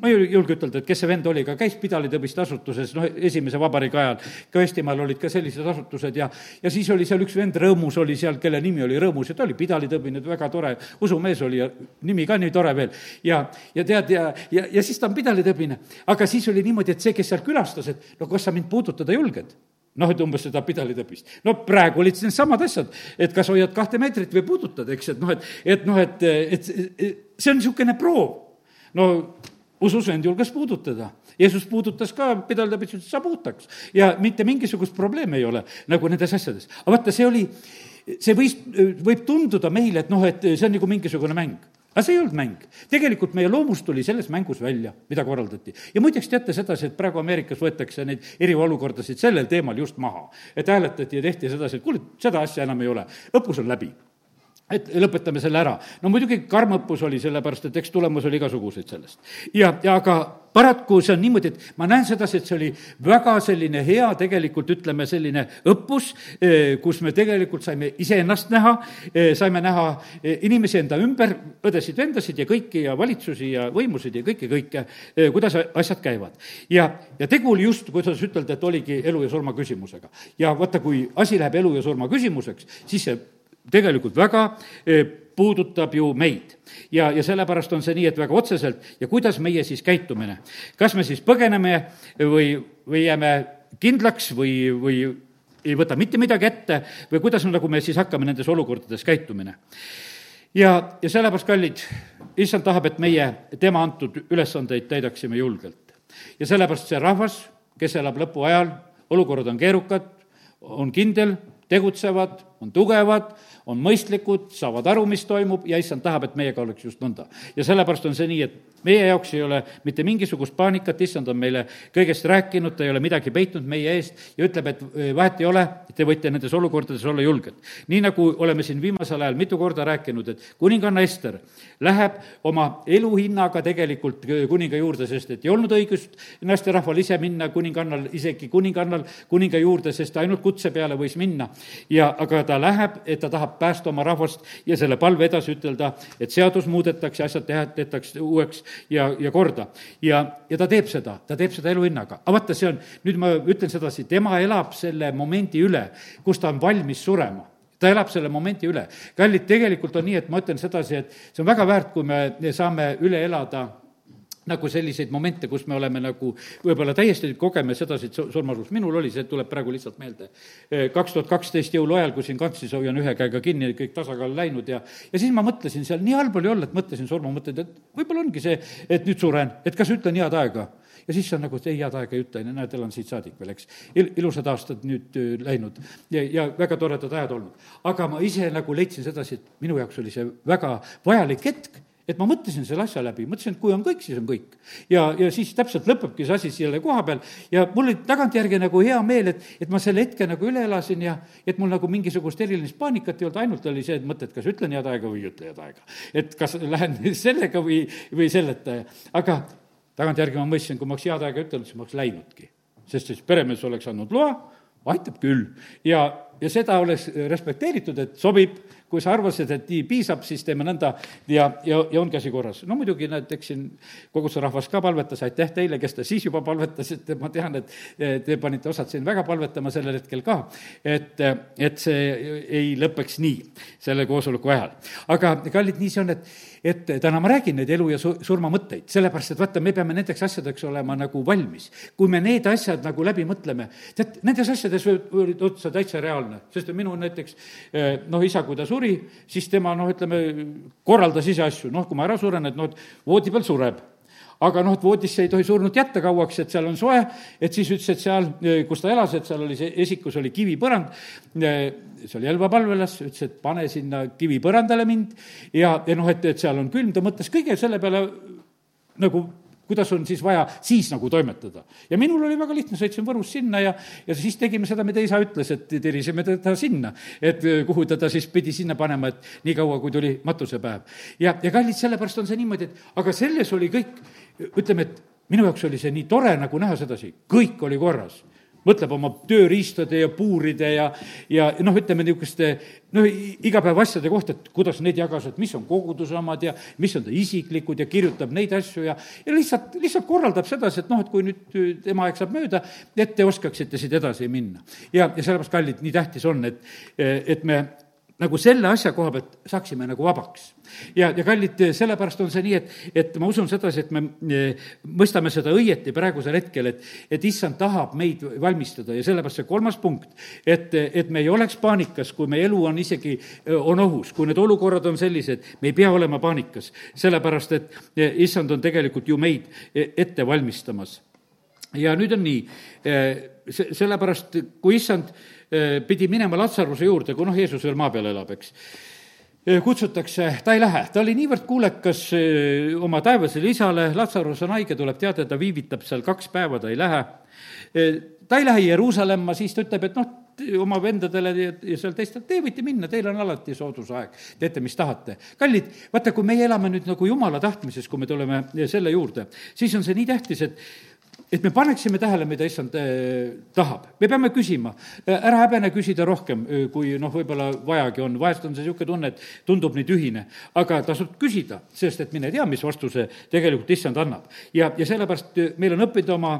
A: ma ei julge ütelda, et kes see vend oli, aga käis pidalitõbiste asutuses, noh, esimese vabariigi ajal, ka Eestimaal olid ka sellised asutused ja, ja siis oli seal üks vend, Rõõmus oli seal, kelle nimi oli Rõõmus ja ta oli pidalitõbine, väga tore usumees oli ja nimi ka nii tore veel. ja, ja tead, ja, ja, ja siis ta on pidalitõbine. aga siis oli niimoodi, et see, kes seal külastas, et no kas sa mind puudutada julged? noh, et umbes seda pidalitõbist. no praegu olid needsamad asjad, et kas hoiad kahte meetrit või puudutad, eks, et noh, et, et noh, et, et see on niisugune proov. no ususvend julges puudutada. Jeesus puudutas ka, pidada ütles, et sa puutaks. ja mitte mingisugust probleemi ei ole nagu nendes asjades. aga vaata, see oli, see võis, võib tunduda meile, et noh, et see on nagu mingisugune mäng aga see ei olnud mäng. tegelikult meie loomus tuli selles mängus välja, mida korraldati. ja muideks teate sedasi, et praegu Ameerikas võetakse neid eriolukordasid sellel teemal just maha. et hääletati ja tehti sedasi, et kuule, seda asja enam ei ole, õppus on läbi et lõpetame selle ära. no muidugi karm õppus oli, sellepärast et eks tulemus oli igasuguseid sellest. ja, ja aga paraku see on niimoodi, et ma näen sedasi, et see oli väga selline hea tegelikult ütleme, selline õppus, eh, kus me tegelikult saime iseennast näha, eh, saime näha eh, inimesi enda ümber, õdesid-vendasid ja kõiki ja valitsusi ja võimusid ja kõike, kõike, kuidas asjad käivad. ja, ja tegu oli just, kuidas ütelda, et oligi elu ja surma küsimusega. ja vaata, kui asi läheb elu ja surma küsimuseks, siis see tegelikult väga eh, puudutab ju meid. ja, ja sellepärast on see nii, et väga otseselt ja kuidas meie siis käitumine. kas me siis põgeneme või, või jääme kindlaks või, või ei võta mitte midagi ette või kuidas on, nagu me siis hakkame nendes olukordades käitumine. ja, ja sellepärast, kallid, issand tahab, et meie tema antud ülesandeid täidaksime julgelt. ja sellepärast see rahvas, kes elab lõpuajal, olukorrad on keerukad, on kindel, tegutsevad, on tugevad, on mõistlikud, saavad aru, mis toimub ja issand tahab, et meiega oleks just nõnda. ja sellepärast on see nii, et meie jaoks ei ole mitte mingisugust paanikat, issand on meile kõigest rääkinud, ta ei ole midagi peitnud meie eest ja ütleb, et vahet ei ole, te võite nendes olukordades olla julged. nii nagu oleme siin viimasel ajal mitu korda rääkinud, et kuninganna Ester läheb oma eluhinnaga tegelikult kuninga juurde, sest et ei olnud õigust naisterahval ise minna kuningannal, isegi kuningannal kuninga juurde, sest ainult kutse peale võis minna. ja aga ta läheb, et ta tahab päästa oma rahvast ja selle palve edasi ütelda, et seadus muudetakse, asjad tehatakse uueks ja, ja korda. ja, ja ta teeb seda, ta teeb seda eluhinnaga. aga vaata, see on, nüüd ma ütlen sedasi, tema elab selle momendi üle, kus ta on valmis surema ta elab selle momendi üle. kallid, tegelikult on nii, et ma ütlen sedasi, et see on väga väärt, kui me saame üle elada nagu selliseid momente, kus me oleme nagu võib-olla täiesti kogeme sedasi, surmasus, minul oli see, tuleb praegu lihtsalt meelde. kaks tuhat kaksteist jõuluajal, kui siin kantsis hoian ühe käega kinni, kõik tasakaal läinud ja, ja siis ma mõtlesin seal, nii halb oli olla, et mõtlesin surma, mõtlesin, et võib-olla ongi see, et nüüd suren, et kas ütlen head aega ja siis on nagu, et ei, head aega ei ütle, näed, elan siit saadik veel, eks. Il-, ilusad aastad nüüd läinud ja, ja väga toredad ajad olnud. aga ma ise nagu leidsin sedasi, et minu jaoks oli see väga vajalik hetk et ma mõtlesin selle asja läbi, mõtlesin, et kui on kõik, siis on kõik. ja, ja siis täpselt lõpebki see asi selle koha peal ja mul oli tagantjärgi nagu hea meel, et, et ma selle hetke nagu üle elasin ja et mul nagu mingisugust erilist paanikat ei olnud, ainult oli see mõte, et kas ütlen head aega või ei ütle head aega. et kas lähen sellega või, või selleta, aga tagantjärgi ma mõistsin, kui ma oleks head aega ütelnud, siis ma oleks läinudki. sest siis peremees oleks andnud loa, aitab küll ja, ja seda oleks respekteeritud, et sobib kui sa arvasid, et nii piisab, siis teeme nõnda ja, ja, ja ongi asi korras. no muidugi näed, eks siin koguduse rahvas ka palvetas, aitäh teile, kes te siis juba palvetasite, ma tean, et te panite osad siin väga palvetama sellel hetkel ka, et, et see ei lõpeks nii selle koosoleku ajal. aga kallid, nii see on, et, et täna ma räägin neid elu ja su-, surma mõtteid, sellepärast et vaata, me peame nendeks asjadeks olema nagu valmis. kui me need asjad nagu läbi mõtleme, tead, nendes asjades võib, võib otsa täitsa reaalne reaalne, sest minu näiteks noh, isa, kui ta suri, siis tema noh, ütleme, korraldas ise asju, noh, kui ma ära suren, et noh, et voodi peal sureb. Aga noh, et voodisse ei tohi surnut jätta kauaks, et seal on soe, et siis ütles, et seal, kus ta elas, et seal oli see esikus oli kivipõrand, see oli Elva palvelas, ütles, et pane sinna kivipõrandale mind. Ja, ja noh, et, et seal on külm, ta mõtles kõige selle peale nagu kuidas on siis vaja siis nagu toimetada. ja minul oli väga lihtne, sõitsin Võrust sinna ja, ja siis tegime seda, mida isa ütles, et tirisime teda sinna. et kuhu ta ta siis pidi sinna panema, et niikaua, kui tuli matusepäev. ja, ja kallid, sellepärast on see niimoodi, et aga selles oli kõik ütleme, et minu jaoks oli see nii tore nagu näha sedasi, kõik oli korras mõtleb oma tööriistade ja puuride ja, ja noh, ütleme niisuguste noh, igapäevaasjade kohta, et kuidas need jagas, et mis on koguduse omad ja mis on ta isiklikud ja kirjutab neid asju ja, ja lihtsalt, lihtsalt korraldab sedasi, et noh, et kui nüüd tema aeg saab mööda, et te oskaksite siit edasi minna. ja, ja sellepärast, kallid, nii tähtis on, et, et me nagu selle asja koha pealt saaksime nagu vabaks. ja, ja kallid, sellepärast on see nii, et, et ma usun sedasi, et me mõistame seda õieti praegusel hetkel, et, et issand tahab meid valmistada ja sellepärast see kolmas punkt, et, et me ei oleks paanikas, kui meie elu on isegi, on ohus, kui need olukorrad on sellised, me ei pea olema paanikas, sellepärast et issand on tegelikult ju meid ette valmistamas. ja nüüd on nii, see, sellepärast kui issand pidi minema Latsaruse juurde, kui noh, Jeesus veel maa peal elab, eks äh, kutsutakse, ta ei lähe, ta oli niivõrd kuulekas äh, oma taevasele isale, Latsarus on haige, tuleb teada, ta viivitab seal kaks päeva, ta ei lähe. ta ei lähe Jeruusalemma, siis ta ütleb, et noh, oma vendadele ja, seal teistele, te võite minna, teil on alati soodus aeg, teete, mis tahate. kallid, vaata, kui meie elame nüüd nagu jumala tahtmises, kui me tuleme selle juurde, siis on see nii tähtis, et et me paneksime tähele, mida issand eh, tahab. me peame küsima, eh, ära häbene küsida rohkem, eh, kui noh, võib-olla vajagi on, vahest on see niisugune tunne, et tundub nii tühine. aga tasub küsida, sest et mine tea, mis vastuse tegelikult issand annab. ja, ja sellepärast meil on õppida oma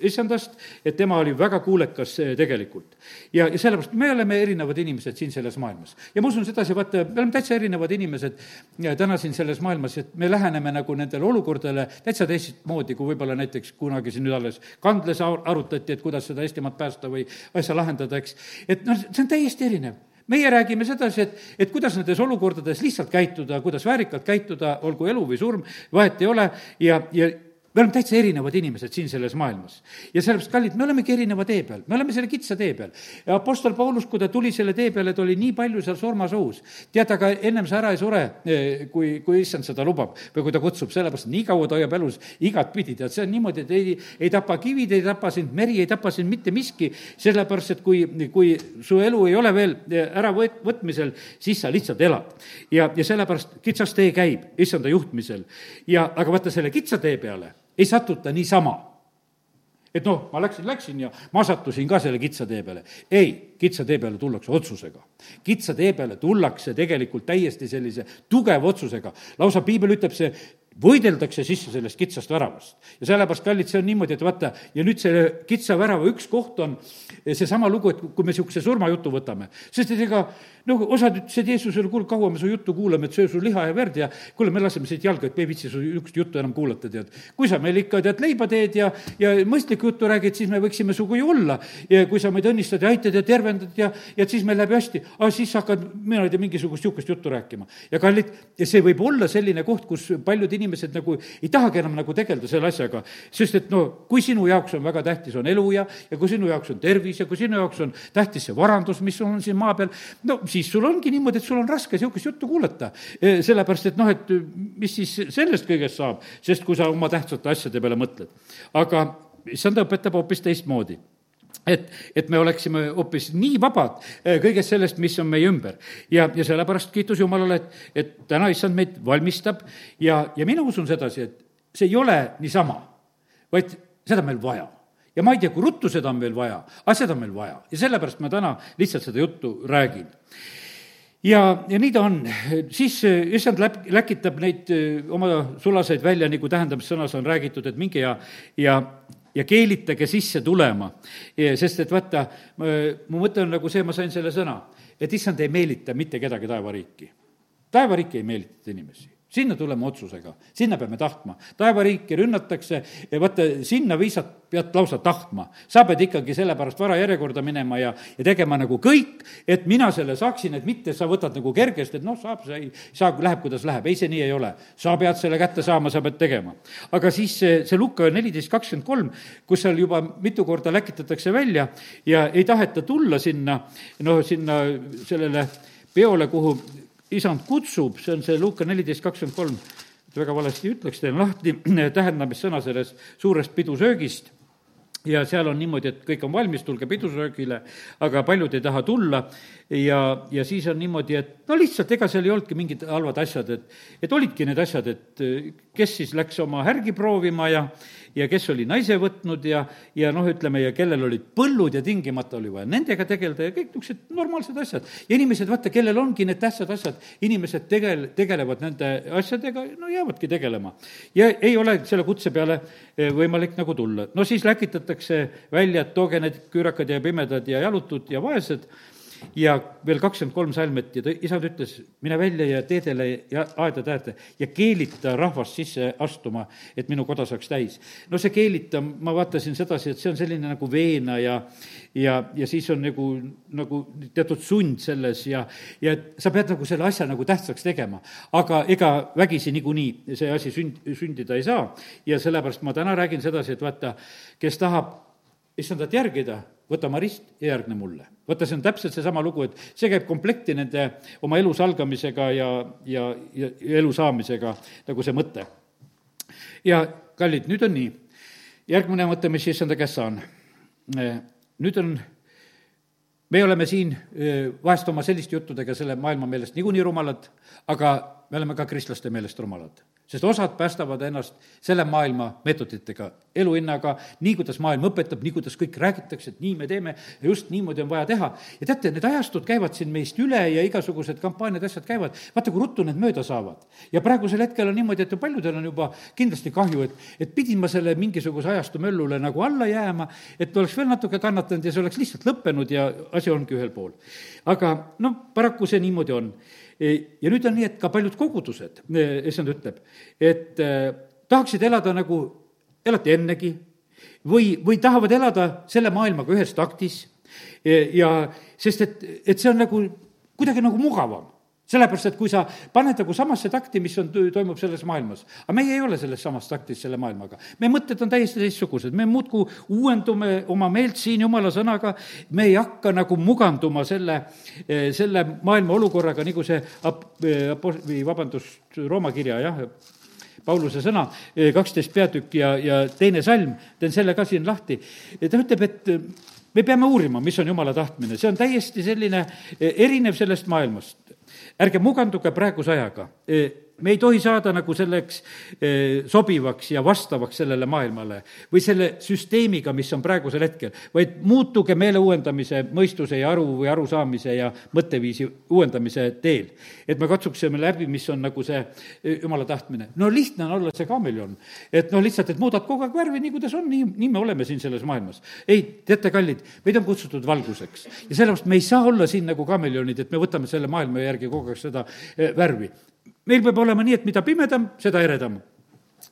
A: issandast, et tema oli väga kuulekas tegelikult. Ja, ja sellepärast me oleme erinevad inimesed siin selles maailmas. ja ma usun sedasi, vaata, me oleme täitsa erinevad inimesed täna siin selles maailmas, et me läheneme nagu nendele olukordadele täitsa teistmoodi, kui võib-olla näiteks kuna kunagi siin nüüd alles kandles arutati, et kuidas seda Eestimaad päästa või asja lahendada, eks. et noh, see on täiesti erinev meie räägime sedasi, et, et kuidas nendes olukordades lihtsalt käituda, kuidas väärikalt käituda, olgu elu või surm, vahet ei ole ja, ja me oleme täitsa erinevad inimesed siin selles maailmas. ja sellepärast, kallid, me olemegi erineva tee peal, me oleme selle kitsa tee peal. ja Apostel Paulus, kui ta tuli selle tee peale, ta oli nii palju seal surmasohus. tead, aga ennem sa ära ei sure, eh, kui, kui issand seda lubab või kui ta kutsub, sellepärast nii kaua ta hoiab elus igatpidi, tead, see on niimoodi, et ei, ei tapa kivid, ei tapa sind meri, ei tapa sind mitte miski, sellepärast et kui, kui su elu ei ole veel eh, ära võt-, võtmisel, siis sa lihtsalt elad. ja, ja sellepärast kitsas tee käib issanda juhtmisel. ja aga vaata, selle kitsa tee peale ei satuta niisama. et noh, ma läksin, läksin ja ma sattusin ka selle kitsa tee peale. ei, kitsa tee peale tullakse otsusega. kitsa tee peale tullakse tegelikult täiesti sellise tugeva otsusega. lausa piibel ütleb, see võideldakse sisse sellest kitsast väravast. ja sellepärast, kallid, see on niimoodi, et vaata, ja nüüd selle kitsa värava üks koht on seesama lugu, et kui me niisuguse surmajutu võtame, sest et ega noh, osad ütlesid Jeesusele, kuule, kaua me su juttu kuulame, et söö su liha ja verd ja kuule, me laseme siit jalga, et me ei viitsi su niisugust juttu enam kuulata, tead. kui sa meil ikka, tead, leiba teed ja, ja mõistlikku juttu räägid, siis me võiksime sinuga ju olla. ja kui sa meid õnnistad ja aitad ja tervendad ja, ja siis meil läheb hästi, aga siis hakkad, mina ei tea, mingisugust niisugust juttu rääkima. ja kallid, see võib olla selline koht, kus paljud inimesed nagu ei tahagi enam nagu tegeleda selle asjaga, sest et no kui sinu jaoks on väga tähtis, on elu ja, ja kui sinu jaoks on tervis ja kui sinu jaoks on tähtis see varandus, mis on siin maa peal, no siis sul ongi niimoodi, et sul on raske niisugust juttu kuulata. sellepärast, et noh, et mis siis sellest kõigest saab, sest kui sa oma tähtsate asjade peale mõtled. aga issand õpetab hoopis teistmoodi et, et me oleksime hoopis nii vabad kõigest sellest, mis on meie ümber. ja, ja sellepärast kiitus Jumalale, et, et täna issand meid valmistab ja, ja mina usun sedasi, et see ei ole niisama, vaid seda on meil vaja ja ma ei tea, kui ruttu seda on meil vaja, aga seda on meil vaja. Ja sellepärast ma täna lihtsalt seda juttu räägin. Ja, ja nii ta on, siis eh, issand läp-, läkitab neid eh, oma sulaseid välja, nagu tähendamissõnas on räägitud, et minge ja, ja ja keelitage sisse tulema. sest et vaata, mu mõte on nagu see, ma sain selle sõna, et issand ei meelita mitte kedagi taevariiki. taevariik ei meelita inimesi sinna tuleme otsusega, sinna peame tahtma. taevariiki rünnatakse ja vaata, sinna viisat pead lausa tahtma. sa pead ikkagi sellepärast varajärjekorda minema ja, ja tegema nagu kõik, et mina selle saaksin, et mitte sa võtad nagu kergesti, et noh, saab, sa ei saa, läheb, kuidas läheb. ei, see nii ei ole. sa pead selle kätte saama, sa pead tegema. aga siis see, see Luka neliteist kakskümmend kolm, kus seal juba mitu korda läkitatakse välja ja ei taheta tulla sinna, noh, sinna sellele peole, kuhu isand kutsub, see on see Luuka neliteist kakskümmend kolm, väga valesti ütleks, teen lahti tähendamissõna sellest suurest pidusöögist. Ja seal on niimoodi, et kõik on valmis, tulge pidusöögile, aga paljud ei taha tulla. Ja, ja siis on niimoodi, et no lihtsalt, ega seal ei olnudki mingid halvad asjad, et, et olidki need asjad, et kes siis läks oma härgi proovima ja, ja kes oli naise võtnud ja, ja noh, ütleme, ja kellel olid põllud ja tingimata oli vaja nendega tegeleda ja kõik niisugused normaalsed asjad. ja inimesed, vaata, kellel ongi need tähtsad asjad, inimesed tegel-, tegelevad nende asjadega, no jäävadki tegelema. ja ei ole selle kutse peale eh, võimalik nagu tulla. no siis läkitatakse välja, et tooge need küürakad ja pimedad ja jalutud ja vaesed ja veel kakskümmend kolm salmet ja ta, isand ütles, mine välja ja teedele ja aedade äärde ja keelita rahvast sisse astuma, et minu koda saaks täis. no see keelita, ma vaatasin sedasi, et see on selline nagu veena ja, ja, ja siis on nagu, nagu teatud sund selles ja, ja sa pead nagu selle asja nagu tähtsaks tegema. aga ega vägisi niikuinii see asi sünd, sündida ei saa ja sellepärast ma täna räägin sedasi, et vaata, kes tahab issandat järgida, võta oma rist ja järgne mulle. vaata, see on täpselt seesama lugu, et see käib komplekti nende oma elu salgamisega ja, ja, ja, ja elu saamisega, nagu see mõte. ja kallid, nüüd on nii, järgmine mõte, mis issanda käest saan. nüüd on, me oleme siin eh, vahest oma selliste juttudega selle maailma meelest niikuinii rumalad, aga me oleme ka kristlaste meelest rumalad sest osad päästavad ennast selle maailma meetoditega, eluhinnaga, nii, kuidas maailm õpetab, nii, kuidas kõik räägitakse, et nii me teeme ja just niimoodi on vaja teha. ja teate, need ajastud käivad siin meist üle ja igasugused kampaaniad, asjad käivad, vaata, kui ruttu need mööda saavad. ja praegusel hetkel on niimoodi, et paljudel on juba kindlasti kahju, et, et pidin ma selle mingisuguse ajastu möllule nagu alla jääma, et oleks veel natuke kannatanud ja see oleks lihtsalt lõppenud ja asi ongi ühel pool. aga noh, paraku see niimoodi on ja nüüd on nii, et ka paljud kogudused, issand ütleb, et eh, tahaksid elada nagu elati ennegi või, või tahavad elada selle maailmaga ühes taktis ja sest et, et see on nagu kuidagi nagu mugavam sellepärast, et kui sa paned nagu samasse takti, mis on, toimub selles maailmas, aga meie ei ole selles samas taktis selle maailmaga. meie mõtted on täiesti teistsugused, me muudkui uuendume oma meelt siin jumala sõnaga, me ei hakka nagu muganduma selle, selle maailma olukorraga, nagu see ap-, apos-, või vabandust, Rooma kirja, jah, Pauluse sõna, kaksteist peatükk ja, ja teine salm, teen selle ka siin lahti. ta ütleb, et me peame uurima, mis on jumala tahtmine, see on täiesti selline erinev sellest maailmast ärge muganduge praeguse ajaga me ei tohi saada nagu selleks eh, sobivaks ja vastavaks sellele maailmale või selle süsteemiga, mis on praegusel hetkel, vaid muutuge meele uuendamise, mõistuse ja aru või arusaamise ja mõtteviisi uuendamise teel. et me katsuksime läbi, mis on nagu see eh, jumala tahtmine. no lihtne on olla see kaameleon. et noh, lihtsalt, et muudad kogu aeg värvi, nii kuidas on, nii, nii me oleme siin selles maailmas. ei, teate, kallid, meid on kutsutud valguseks ja sellepärast me ei saa olla siin nagu kaameleonid, et me võtame selle maailma järgi kogu aeg seda eh, värvi meil peab olema nii, et mida pimedam, seda eredam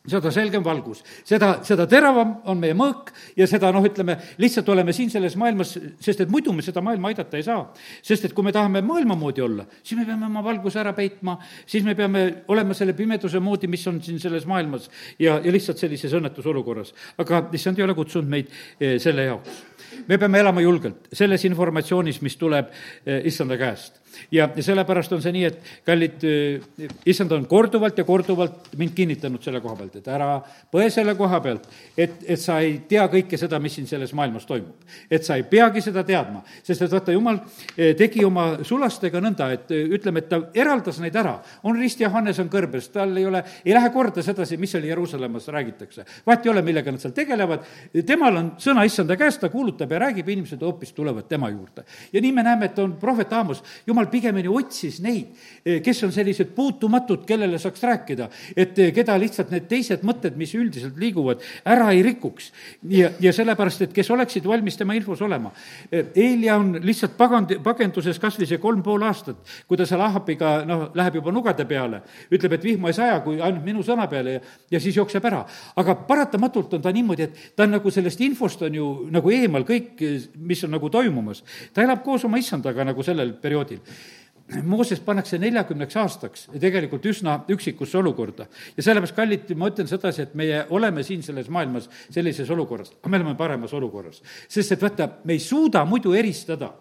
A: seda selgem valgus, seda, seda teravam on meie mõõk ja seda noh, ütleme, lihtsalt oleme siin selles maailmas, sest et muidu me seda maailma aidata ei saa. sest et kui me tahame maailma moodi olla, siis me peame oma valguse ära peitma, siis me peame olema selle pimeduse moodi, mis on siin selles maailmas ja, ja lihtsalt sellises õnnetusolukorras. aga issand ei ole kutsunud meid eh, selle jaoks. me peame elama julgelt selles informatsioonis, mis tuleb eh, issanda käest ja, sellepärast on see nii, et kallid, äh, issand on korduvalt ja korduvalt mind kinnitanud selle koha pealt, et ära põe selle koha pealt, et, et sa ei tea kõike seda, mis siin selles maailmas toimub. et sa ei peagi seda teadma, sest et vaata, jumal äh, tegi oma sulastega nõnda, et äh, ütleme, et ta eraldas neid ära. on rist ja Hannes on kõrbes, tal ei ole, ei lähe korda sedasi, mis oli Jeruusalemmas räägitakse. vahet ei ole, millega nad seal tegelevad, temal on sõna issanda käest, ta kuulutab ja räägib, inimesed hoopis tulevad tema juurde. ja nii me näeme, et on prohvet Aamos, jumal pigemini otsis neid, kes on sellised puutumatud, kellele saaks rääkida, et keda lihtsalt need teised mõtted, mis üldiselt liiguvad, ära ei rikuks. ja, ja sellepärast, et kes oleksid valmis tema infos olema. Eelia on lihtsalt pagand, pagenduses kas või see kolm pool aastat, kui ta seal Ahabiga, noh, läheb juba nugade peale, ütleb, et vihma ei saja, kui ainult minu sõna peale ja, ja siis jookseb ära. aga paratamatult on ta niimoodi, et ta on nagu sellest infost on ju nagu eemal kõik, mis on nagu toimumas. ta elab koos oma issandaga nagu sellel perioodil Mooses pannakse neljakümneks aastaks tegelikult üsna üksikusse olukorda. ja sellepärast, kallid, ma ütlen sedasi, et meie oleme siin selles maailmas sellises olukorras, aga me oleme paremas olukorras. sest et vaata, me ei suuda muidu eristada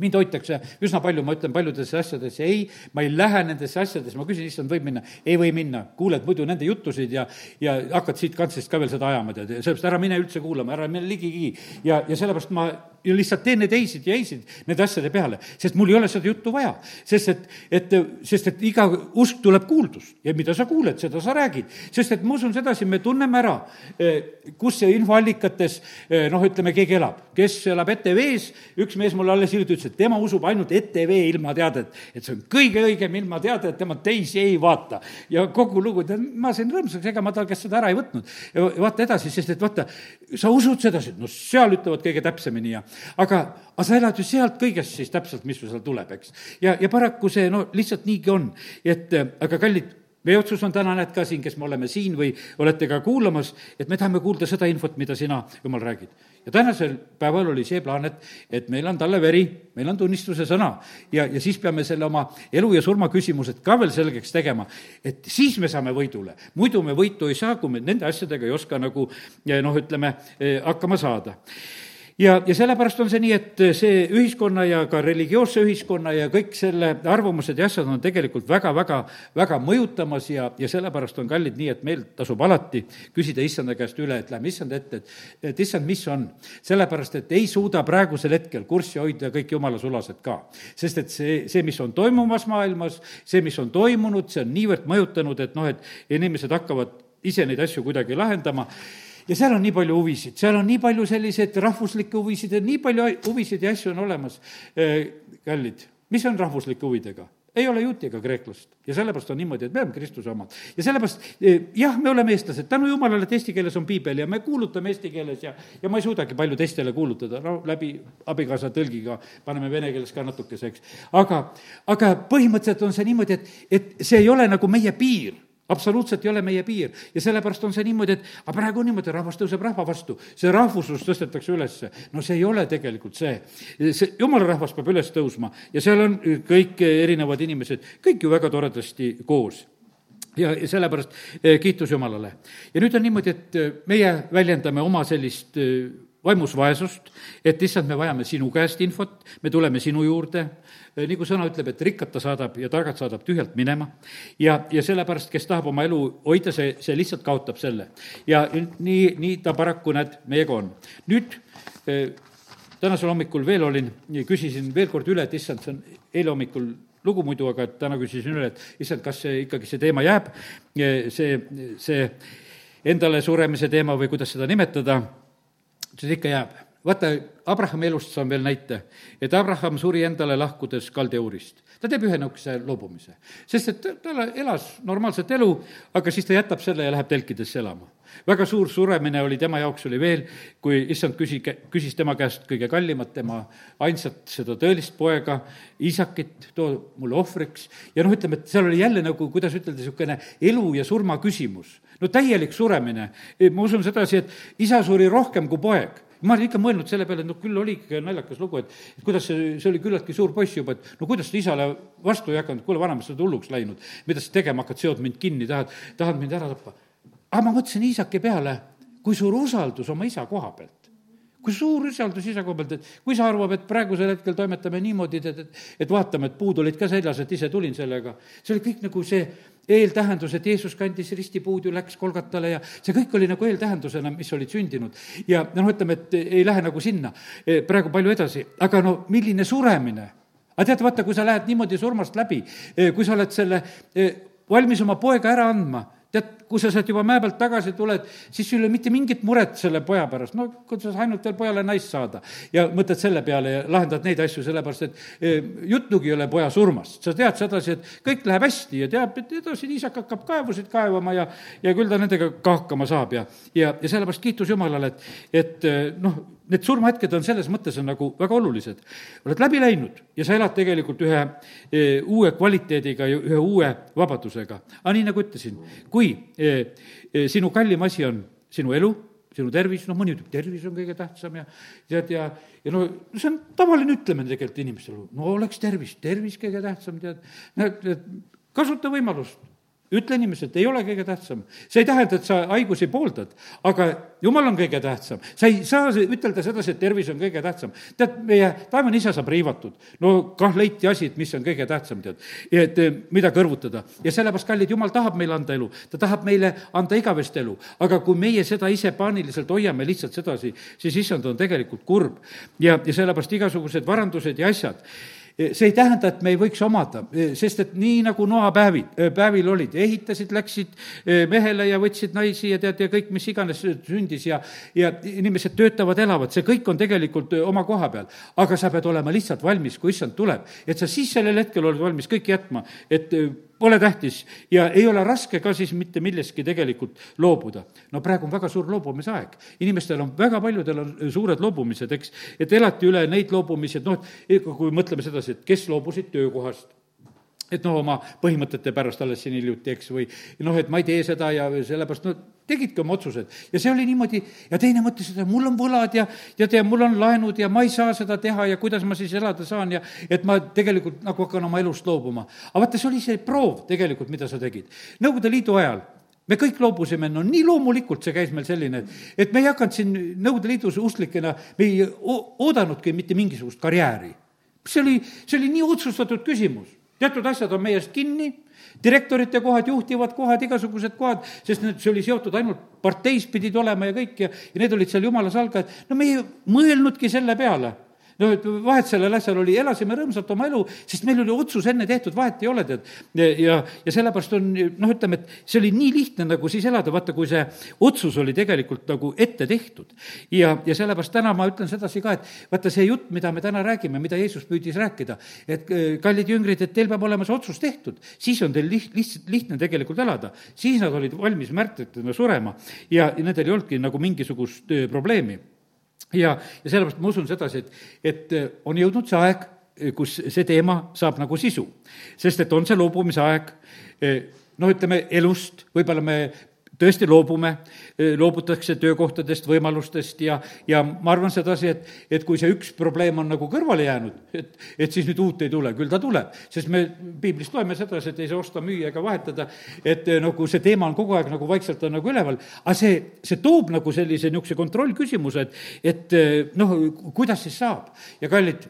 A: mind hoitakse üsna palju, ma ütlen paljudesse asjadesse ei, ma ei lähe nendesse asjadesse, ma küsin, issand, võib minna? ei või minna. kuuled muidu nende jutusid ja, ja hakkad siit kantsist ka veel seda ajama, tead, ja sellepärast ära mine üldse kuulama, ära mine ligigi. ja, ja sellepärast ma ja lihtsalt teen need eisid ja eisid nende asjade peale, sest mul ei ole seda juttu vaja. sest et, et, sest et iga usk tuleb kuuldust ja mida sa kuuled, seda sa räägid. sest et ma usun sedasi, me tunneme ära, eh, kus see infoallikates eh, noh, ütleme, keegi elab, kes elab ETV-s, üks mees mulle alles hiljuti ütles, et tema usub ainult ETV ilmateadet, et see on kõige õigem ilmateade, et tema teisi ei vaata. ja kogu lugu, tead, ma sain rõõmsaks, ega ma tal käest seda ära ei võtnud. vaata edasi, sest et vaata, sa usud sedasi, no seal ütlevad kõige täpsemini ja aga, aga sa elad ju sealt kõigest siis täpselt, mis sul seal tuleb, eks. ja, ja paraku see no lihtsalt niigi on, et aga kallid, meie otsus on täna, näed ka siin, kes me oleme siin või olete ka kuulamas, et me tahame kuulda seda infot, mida sina, jumal, räägid. ja tänasel päeval oli see plaan, et, et meil on talle veri, meil on tunnistuse sõna ja, ja siis peame selle oma elu ja surma küsimused ka veel selgeks tegema, et siis me saame võidule. muidu me võitu ei saa, kui me nende asjadega ei oska nagu noh, ütleme, hakkama saada ja, ja sellepärast on see nii, et see ühiskonna ja ka religioosse ühiskonna ja kõik selle arvamused ja asjad on tegelikult väga, väga, mõjutamas ja, ja sellepärast on kallid nii, et meil tasub alati küsida issanda käest üle, et lähme issanda ette, et, et issand, mis on. sellepärast, et ei suuda praegusel hetkel kurssi hoida kõik jumala sulased ka. sest et see, see, mis on toimumas maailmas, see, mis on toimunud, see on niivõrd mõjutanud, et noh, et inimesed hakkavad ise neid asju kuidagi lahendama ja seal on nii palju huvisid, seal on nii palju selliseid rahvuslikke huvisid ja nii palju huvisid ja asju on olemas. kallid, mis on rahvuslike huvidega? ei ole juuti ega kreeklast ja sellepärast on niimoodi, et me oleme Kristuse omad. ja sellepärast jah, me oleme eestlased, tänu jumalale, et eesti keeles on piibel ja me kuulutame eesti keeles ja, ja ma ei suudagi palju teistele kuulutada, no läbi abikaasa tõlgiga paneme vene keeles ka natukese, eks. aga, aga põhimõtteliselt on see niimoodi, et, et see ei ole nagu meie piir absoluutselt ei ole meie piir. Ja sellepärast on see niimoodi, et aga praegu on niimoodi, rahvas tõuseb rahva vastu, see rahvuslus tõstetakse ülesse. no see ei ole tegelikult see, see jumala rahvas peab üles tõusma. Ja seal on kõik erinevad inimesed, kõik ju väga toredasti koos. Ja, sellepärast eh, kiitus Jumalale. ja nüüd on niimoodi, et eh, meie väljendame oma sellist eh, vaimus vaesust, et issand, me vajame sinu käest infot, me tuleme sinu juurde, nagu sõna ütleb, et rikkad ta saadab ja targad saadab tühjalt minema. ja, ja sellepärast, kes tahab oma elu hoida, see, see lihtsalt kaotab selle. ja nii, nii ta paraku, näed, meiega on. nüüd tänasel hommikul veel olin, küsisin veel kord üle, et issand, see on eile hommikul lugu muidu, aga täna küsisin üle, et issand, kas see ikkagi, see teema jääb, see, see endale suremise teema või kuidas seda nimetada see ikka jääb. vaata, Abrahami elust saan veel näite, et Abraham suri endale lahkudes kaldeurist. Ta teeb ühe niisuguse loobumise, sest et ta elas normaalset elu, aga siis ta jätab selle ja läheb telkidesse elama. väga suur suremine oli tema jaoks, oli veel, kui issand küsi-, küsis tema käest kõige kallimat, tema ainsat seda tõelist poega, isakit, too mulle ohvriks, ja noh, ütleme, et seal oli jälle nagu, kuidas ütelda, niisugune elu ja surma küsimus no täielik suremine. ma usun sedasi, et isa suri rohkem kui poeg ma olen ikka mõelnud selle peale, et noh, küll oli ikka naljakas lugu, et, et kuidas see, see oli küllaltki suur poiss juba, et no kuidas sa isale vastu ei hakanud, kuule, vanamees, sa oled hulluks läinud. mida sa tegema hakkad, seod mind kinni, tahad, tahad mind ära tappa. aga ma mõtlesin isake peale, kui suur usaldus oma isa koha pealt kui suur usaldus isa koha pealt, et kui isa arvab, et praegusel hetkel toimetame niimoodi, et, et, et vaatame, et puud olid ka seljas, et ise tulin sellega. see oli kõik nagu see eeltähendus, et Jeesus kandis ristipuud ju, läks Kolgatale ja see kõik oli nagu eeltähendusena, mis olid sündinud. ja noh, ütleme, et ei lähe nagu sinna e, praegu palju edasi, aga no milline suremine. aga tead, vaata, kui sa lähed niimoodi surmast läbi, e, kui sa oled selle e, valmis oma poega ära andma, tead, kui sa sealt juba mäe pealt tagasi tuled, siis sul ei ole mitte mingit muret selle poja pärast, no kuidas ainult veel pojale naist saada. ja mõtled selle peale ja lahendad neid asju, sellepärast et e, juttugi ei ole poja surmast. sa tead sedasi, et kõik läheb hästi ja teab, et edasi isak hakkab kaevusid kaevama ja, ja küll ta nendega ka hakkama saab ja, ja, ja sellepärast kiitus Jumalale, et, et noh, need surmahetked on selles mõttes on nagu väga olulised. oled läbi läinud ja sa elad tegelikult ühe e, uue kvaliteediga ja ühe uue vabadusega. aga nii, nagu ütlesin, kui e, e, sinu kallim asi on sinu elu, sinu tervis, noh, mõni ütleb, tervis on kõige tähtsam ja tead, ja, ja no see on tavaline ütlemine tegelikult inimestel, no oleks tervis, tervis kõige tähtsam, tead, kasuta võimalust ütle inimesele, et ei ole kõige tähtsam. see ei tähenda, et sa haigusi pooldad, aga jumal on kõige tähtsam. sa ei saa ütelda sedasi, et tervis on kõige tähtsam. tead, meie taevane isa saab riivatud. no kah leiti asi, et mis on kõige tähtsam, tead. et mida kõrvutada. ja sellepärast, kallid, jumal tahab meile anda elu. ta tahab meile anda igavest elu. aga kui meie seda ise paaniliselt hoiame lihtsalt sedasi, siis issand on tegelikult kurb. ja, ja sellepärast igasugused varandused ja asjad see ei tähenda, et me ei võiks omada, sest et nii, nagu Noa päevid, päevil olid, ehitasid, läksid mehele ja võtsid naisi ja tead, ja kõik, mis iganes sündis ja, ja inimesed töötavad, elavad, see kõik on tegelikult oma koha peal. aga sa pead olema lihtsalt valmis, kui issand tuleb, et sa siis sellel hetkel oled valmis kõik jätma, et pole tähtis. Ja ei ole raske ka siis mitte millestki tegelikult loobuda. no praegu on väga suur loobumisaeg, inimestel on, väga paljudel on suured loobumised, eks, et elati üle neid loobumisi, et noh, et kui mõtleme sedasi, et kes loobusid töökohast et noh, oma põhimõtete pärast alles siin hiljuti, eks, või noh, et ma ei tee seda ja sellepärast, no tegidki oma otsused. ja see oli niimoodi ja teine mõtles, et mul on võlad ja, ja tea, mul on laenud ja ma ei saa seda teha ja kuidas ma siis elada saan ja et ma tegelikult nagu hakkan oma elust loobuma. aga vaata, see oli see proov tegelikult, mida sa tegid. Nõukogude Liidu ajal me kõik loobusime, no nii loomulikult see käis meil selline, et, et me ei hakanud siin Nõukogude Liidus usklikena, me ei oodanudki mitte mingisugust karjääri. see oli, see oli nii otsustatud küsimus teatud asjad on meie eest kinni, direktorite kohad, juhtivad kohad, igasugused kohad, sest need, see oli seotud ainult parteis pidid olema ja kõik ja, ja need olid seal jumala salgajad. no me ei mõelnudki selle peale no et vahet sellel asjal oli, elasime rõõmsalt oma elu, sest meil oli otsus enne tehtud, vahet ei ole, tead. ja, ja sellepärast on noh, ütleme, et see oli nii lihtne nagu siis elada, vaata, kui see otsus oli tegelikult nagu ette tehtud. ja, ja sellepärast täna ma ütlen sedasi ka, et vaata, see jutt, mida me täna räägime, mida Jeesus püüdis rääkida, et äh, kallid jüngrid, et teil peab olema see otsus tehtud, siis on teil liht-, lihtsalt lihtne tegelikult elada. siis nad olid valmis märtritena surema ja, ja nendel ei olnudki nagu mingisugust äh, probleemi ja, ja sellepärast ma usun sedasi, et, et äh, on jõudnud see aeg, äh, kus see teema saab nagu sisu. sest et on see loobumise aeg, noh, ütleme elust, võib-olla me tõesti loobume, loobutakse töökohtadest, võimalustest ja, ja ma arvan sedasi, et, et kui see üks probleem on nagu kõrvale jäänud, et, et siis nüüd uut ei tule, küll ta tuleb. sest me piiblist loeme sedasi, et ei saa osta, müüa ega vahetada, et nagu see teema on kogu aeg nagu vaikselt on nagu üleval, aga see, see toob nagu sellise niisuguse kontrollküsimuse, et, et noh, kuidas siis saab. ja kallid,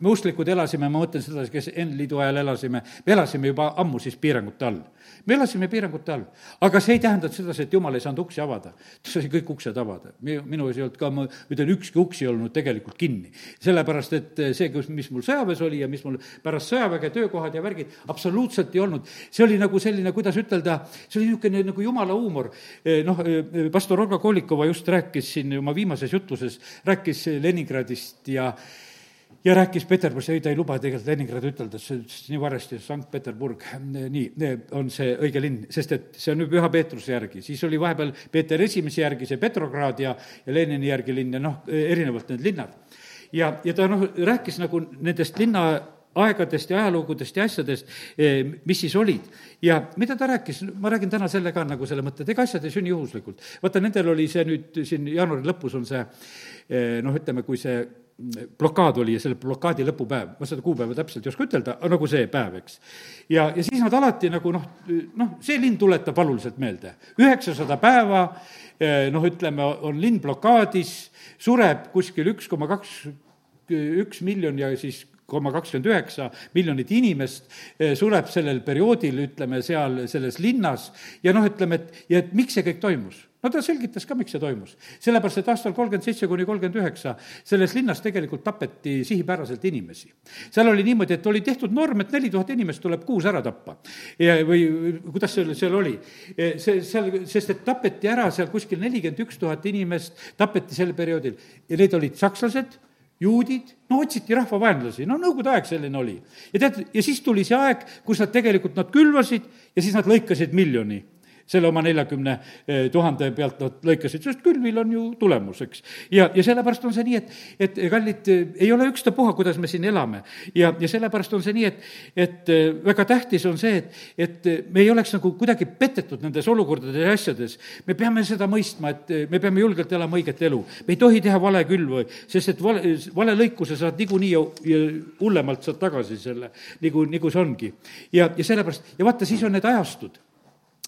A: me usklikud elasime, ma mõtlen seda, kes N-liidu ajal elasime, me elasime juba ammu siis piirangute all me elasime piirangute all, aga see ei tähenda sedasi, et jumal ei saanud uksi avada. ta sai kõik uksed avada. minu ees ei olnud ka, ma ütlen, ükski uks ei olnud tegelikult kinni. sellepärast, et see, kus, mis mul sõjaväes oli ja mis mul pärast sõjaväge töökohad ja värgid, absoluutselt ei olnud. see oli nagu selline, kuidas ütelda, see oli niisugune nagu jumala huumor. Eh, noh, eh, pastor Olga Kolikova just rääkis siin oma viimases jutluses, rääkis Leningradist ja ja rääkis Peterburist, ei, ta ei luba tegelikult Leningradi ütelda, see ütles nii varsti, Sankt-Peterburg, nii, on see õige linn, sest et see on ju Püha Peetruse järgi, siis oli vahepeal Peeter Esimese järgi see Petrograd ja, ja Lenini järgi linn ja noh, erinevalt need linnad. ja, ja ta noh, rääkis nagu nendest linna aegadest ja ajalugudest ja asjadest, eh, mis siis olid. ja mida ta rääkis, ma räägin täna selle ka nagu selle mõtte, et ega asjad ei sünni juhuslikult. vaata, nendel oli see nüüd siin jaanuari lõpus on see eh, noh, ütleme, kui see blokaad oli ja selle blokaadi lõpupäev, ma seda kuupäeva täpselt ei oska ütelda, aga nagu see päev, eks. ja, ja siis nad alati nagu noh, noh, see linn tuletab valuliselt meelde. üheksasada päeva, eh, noh, ütleme, on linn blokaadis, sureb kuskil üks koma kaks, üks miljon ja siis koma kakskümmend üheksa miljonit inimest sureb sellel perioodil, ütleme, seal selles linnas ja noh, ütleme, et, ja et miks see kõik toimus no ta selgitas ka, miks see toimus. sellepärast, et aastal kolmkümmend seitse kuni kolmkümmend üheksa selles linnas tegelikult tapeti sihipäraselt inimesi. seal oli niimoodi, et oli tehtud norm, et neli tuhat inimest tuleb kuus ära tappa. või kuidas seal, seal oli? see, seal, sest et tapeti ära seal kuskil nelikümmend üks tuhat inimest, tapeti sel perioodil ja need olid sakslased, juudid, no otsiti rahvavaenlasi, no nõukogude aeg selline oli. ja tead, ja siis tuli see aeg, kus nad tegelikult, nad külvasid ja siis nad lõikasid miljoni selle oma neljakümne eh, tuhande pealt nad lõikasid, sest külvil on ju tulemus, eks. ja, ja sellepärast on see nii, et, et kallid, ei ole ükstapuha, kuidas me siin elame. ja, ja sellepärast on see nii, et, et eh, väga tähtis on see, et, et me ei oleks nagu kuidagi petetud nendes olukordades ja asjades. me peame seda mõistma, et eh, me peame julgelt elama õiget elu. me ei tohi teha vale külvu, sest et vale, vale lõikuse saad niikuinii ja, ja hullemalt saad tagasi selle, nagu, nagu see ongi. ja, ja sellepärast, ja vaata, siis on need ajastud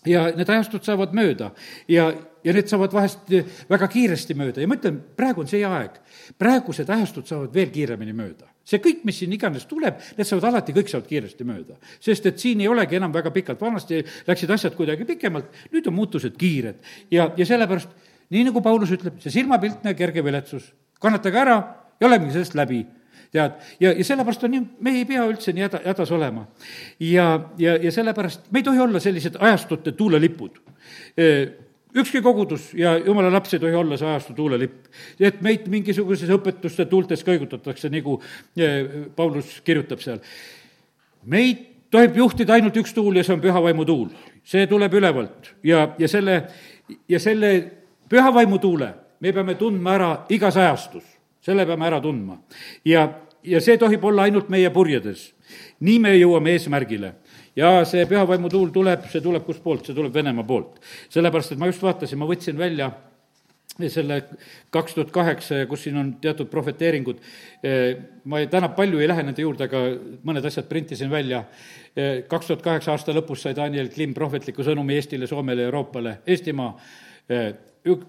A: ja need ajastud saavad mööda ja, ja need saavad vahest väga kiiresti mööda ja ma ütlen, praegu on see aeg. praegused ajastud saavad veel kiiremini mööda. see kõik, mis siin iganes tuleb, need saavad alati, kõik saavad kiiresti mööda. sest et siin ei olegi enam väga pikalt, vanasti läksid asjad kuidagi pikemalt, nüüd on muutused kiired. ja, ja sellepärast, nii nagu Paulus ütleb, see silmapiltne kerge viletsus, kannatage ära ja olemegi sellest läbi tead, ja, ja sellepärast on nii, me ei pea üldse nii häda, hädas olema. ja, ja, ja sellepärast me ei tohi olla sellised ajastute tuulelipud ükski kogudus ja jumala laps ei tohi olla see ajastu tuulelipp. et meid mingisuguses õpetuste tuultes kõigutatakse, nagu Paulus kirjutab seal. meid tohib juhtida ainult üks tuul ja see on püha vaimu tuul. see tuleb ülevalt ja, ja selle, ja selle püha vaimu tuule me peame tundma ära igas ajastus selle peame ära tundma. ja, ja see tohib olla ainult meie purjedes. nii me jõuame eesmärgile. ja see pühavaimu tuul tuleb, see tuleb kustpoolt, see tuleb Venemaa poolt. sellepärast, et ma just vaatasin, ma võtsin välja selle kaks tuhat kaheksa ja kus siin on teatud prohveteeringud, ma ei, täna palju ei lähe nende juurde, aga mõned asjad printisin välja. kaks tuhat kaheksa aasta lõpus sai Daniel Klim prohvetliku sõnumi Eestile, Soomele Euroopale. Eestimaa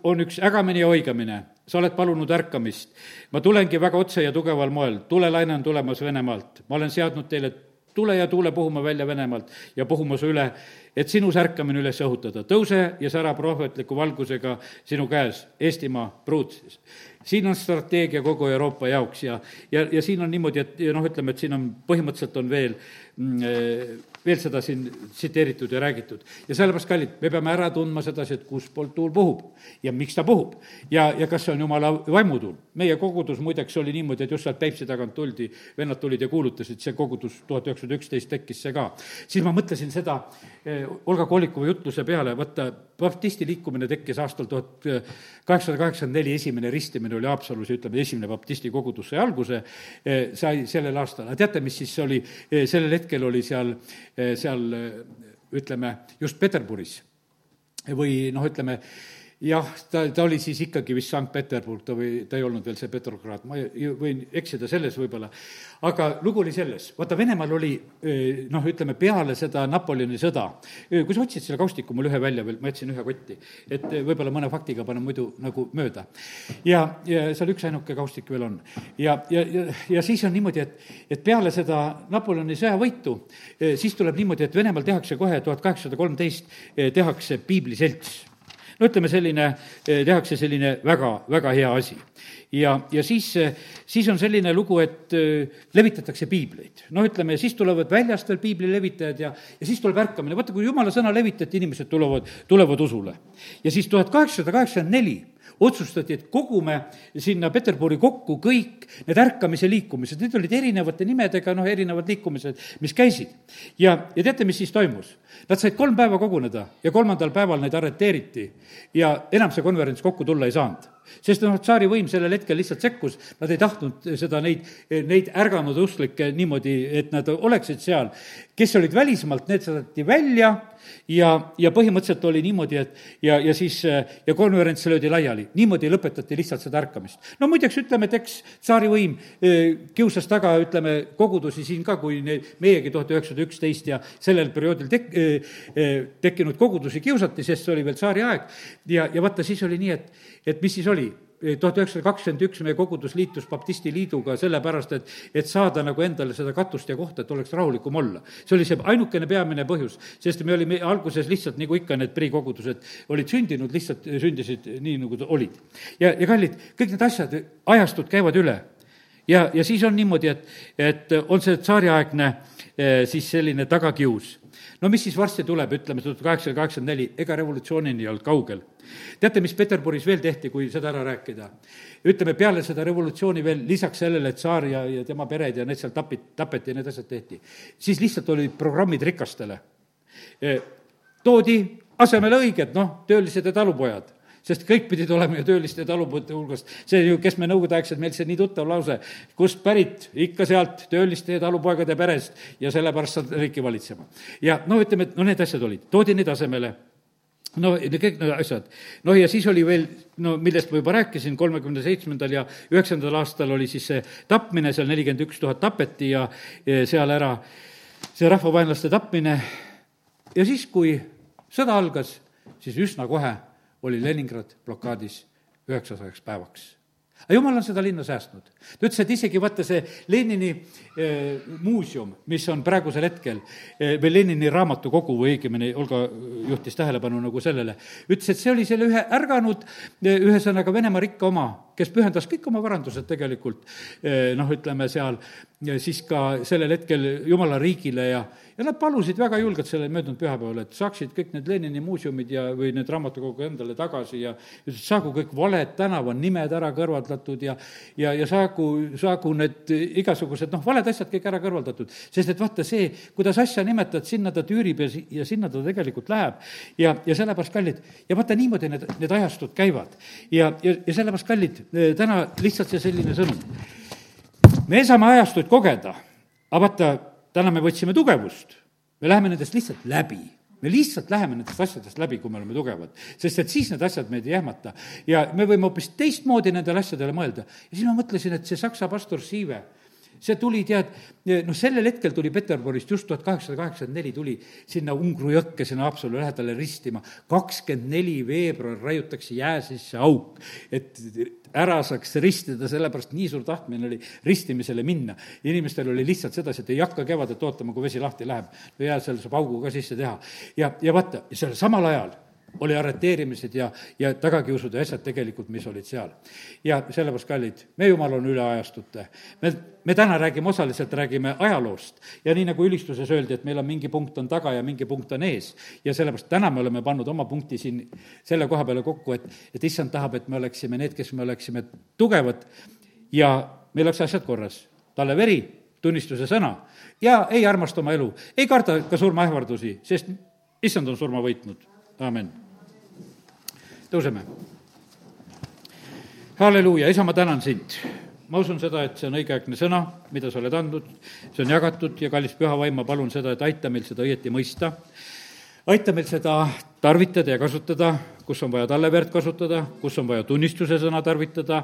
A: on üks ägamine ja oigamine sa oled palunud ärkamist. ma tulengi väga otse ja tugeval moel, tulelaine on tulemas Venemaalt. ma olen seadnud teile tule ja tuule puhuma välja Venemaalt ja puhuma su üle, et sinus ärkamine üles õhutada. tõuse ja sära prohvetliku valgusega sinu käes, Eestimaa pruut siis. siin on strateegia kogu Euroopa jaoks ja, ja, ja siin on niimoodi, et noh, ütleme, et siin on, põhimõtteliselt on veel mm, veel seda siin tsiteeritud ja räägitud. ja sellepärast, kallid, me peame ära tundma sedasi, et kustpoolt tuul puhub ja miks ta puhub. ja, ja kas see on jumala vaimutuul. meie kogudus muideks oli niimoodi, et just sealt Peipsi tagant tuldi, vennad tulid ja kuulutasid, see kogudus tuhat üheksasada üksteist tekkis see ka. siis ma mõtlesin seda eh, Olga Kolikova jutluse peale, vaata, baptisti liikumine tekkis aastal tuhat kaheksasada kaheksakümmend neli, esimene ristimine oli Haapsalus ja ütleme, esimene baptisti kogudus sai alguse, eh, sai sellel aastal. aga teate, mis siis oli, eh, sellel hetkel oli seal seal ütleme, just Peterburis. Või noh, ütleme, jah, ta, ta oli siis ikkagi vist Sankt-Peterburg, ta või, ta ei olnud veel see Petrograd, ma võin eksida selles võib-olla. aga lugu oli selles, vaata, Venemaal oli noh, ütleme peale seda Napoleoni sõda, kui sa otsid selle kaustiku mul ühe välja veel, ma jätsin ühe kotti, et võib-olla mõne faktiga panen muidu nagu mööda. ja, ja seal üksainuke kaustik veel on. ja, ja, ja, ja siis on niimoodi, et, et peale seda Napoleoni sõjavõitu, siis tuleb niimoodi, et Venemaal tehakse kohe tuhat kaheksasada kolmteist, tehakse piibliselts no ütleme, selline, eh, tehakse selline väga, väga hea asi. ja, ja siis, eh, siis on selline lugu, et eh, levitatakse piibleid. noh, ütleme, siis tulevad väljast veel piibli levitajad ja, ja siis tuleb ärkamine, vaata, kui jumala sõna levitati, inimesed tulevad, tulevad usule. ja siis tuhat kaheksasada kaheksakümmend neli otsustati, et kogume sinna Peterburi kokku kõik need ärkamise liikumised, need olid erinevate nimedega, noh, erinevad liikumised, mis käisid. ja, ja teate, mis siis toimus? Nad said kolm päeva koguneda ja kolmandal päeval neid arreteeriti ja enam see konverents kokku tulla ei saanud sest noh, tsaari võim sellel hetkel lihtsalt sekkus, nad ei tahtnud seda, neid, neid ärganud usklikke niimoodi, et nad oleksid seal. kes olid välismaalt, need saadeti välja ja, ja põhimõtteliselt oli niimoodi, et ja, ja siis, ja konverents löödi laiali. niimoodi lõpetati lihtsalt seda ärkamist. no muideks ütleme, et eks tsaarivõim eh, kiusas taga, ütleme, kogudusi siin ka, kui need, meiegi tuhat üheksasada üksteist ja sellel perioodil tek-, tekkinud kogudusi kiusati, sest see oli veel tsaariaeg. ja, ja vaata, siis oli nii, et, et mis siis oli? tuhat üheksasada kakskümmend üks meie kogudus liitus baptisti liiduga sellepärast, et, et saada nagu endale seda katust ja kohta, et oleks rahulikum olla. see oli see ainukene peamine põhjus, sest me olime alguses lihtsalt nagu ikka need prikogudused olid sündinud, lihtsalt sündisid nii, nagu olid. ja, ja kallid, kõik need asjad, ajastud käivad üle. ja, ja siis on niimoodi, et, et on see tsaariaegne siis selline tagakius no mis siis varsti tuleb, ütleme, tuhat kaheksasada kaheksakümmend neli, ega revolutsioonini ei olnud kaugel. teate, mis Peterburis veel tehti, kui seda ära rääkida? ütleme, peale seda revolutsiooni veel lisaks sellele, et tsaar ja, ja tema pered ja need seal tapid, tapeti ja need asjad tehti, siis lihtsalt olid programmid rikastele. Toodi asemele õiged, noh, töölised ja talupojad sest kõik pidid olema ju tööliste talupojate hulgast. see ju, kes me nõukogudeaegselt, meil see nii tuttav lause, kust pärit, ikka sealt tööliste ja talupoegade perest ja sellepärast saad riiki valitsema. ja no ütleme, et no need asjad olid, toodi need asemele no kõik need asjad. noh, ja siis oli veel, no millest ma juba rääkisin, kolmekümne seitsmendal ja üheksandal aastal oli siis see tapmine, seal nelikümmend üks tuhat tapeti ja, ja seal ära see rahvavaenlaste tapmine. ja siis, kui sõda algas, siis üsna kohe oli Leningrad blokaadis üheksasajaks päevaks aga jumal on seda linna säästnud. Ta ütles, et isegi vaata see Lenini eh, muuseum, mis on praegusel hetkel eh, või Lenini raamatukogu või õigemini Olga juhtis tähelepanu nagu sellele, ütles, et see oli selle ühe ärganud eh,, ühesõnaga Venemaa rikka oma, kes pühendas kõik oma varandused tegelikult eh, noh, ütleme seal siis ka sellel hetkel jumala riigile ja, ja nad palusid väga julgelt sellel möödunud pühapäeval, et saaksid kõik need Lenini muuseumid ja, või need raamatukogu endale tagasi ja saagu kõik valed tänava nimed ära kõrvaldatud ja ja, ja saagu, saagu need igasugused noh, valed asjad kõik ära kõrvaldatud. sest et vaata see, kuidas asja nimetad, sinna ta tüürib ja, ja sinna ta tegelikult läheb. ja, ja sellepärast, kallid, ja vaata niimoodi need, need ajastud käivad. ja, ja, ja sellepärast, kallid, täna lihtsalt see selline sõnum me saame ajastuid kogeda, aga vaata, täna me võtsime tugevust, me läheme nendest lihtsalt läbi me lihtsalt läheme nendest asjadest läbi, kui me oleme tugevad. sest et siis need asjad meid ei ehmata. ja me võime hoopis teistmoodi nendele asjadele mõelda. ja siis ma mõtlesin, et see saksa pastor Siive, see tuli, tead, noh, sellel hetkel tuli Peterburist just tuhat kaheksasada kaheksakümmend neli tuli sinna Ungru jõkke, sinna Haapsalu lähedale ristima. kakskümmend neli veebruar raiutakse jää sisse auk, et ära saaks ristida, sellepärast nii suur tahtmine oli ristimisele minna. inimestel oli lihtsalt sedasi, et ei hakka kevadet ootama, kui vesi lahti läheb. ja seal saab augu ka sisse teha. ja, ja vaata, sellel samal ajal oli arreteerimised ja, ja tagakiusud ja asjad tegelikult, mis olid seal. ja sellepärast, kallid, me jumal on üle ajastute. me, me täna räägime osaliselt, räägime ajaloost ja nii, nagu ülistuses öeldi, et meil on mingi punkt on taga ja mingi punkt on ees. ja sellepärast täna me oleme pannud oma punkti siin selle koha peale kokku, et, et issand tahab, et me oleksime need, kes me oleksime tugevad ja meil oleks asjad korras. talle veri, tunnistuse sõna ja ei armasta oma elu, ei karda ka surmaähvardusi, sest issand on surma võitnud amin. tõuseme. halleluuja, isa, ma tänan sind. ma usun seda, et see on õigeaegne sõna, mida sa oled andnud, see on jagatud ja kallis püha vaim, ma palun seda, et aita meil seda õieti mõista aita meil seda tarvitada ja kasutada, kus on vaja talle verd kasutada, kus on vaja tunnistuse sõna tarvitada,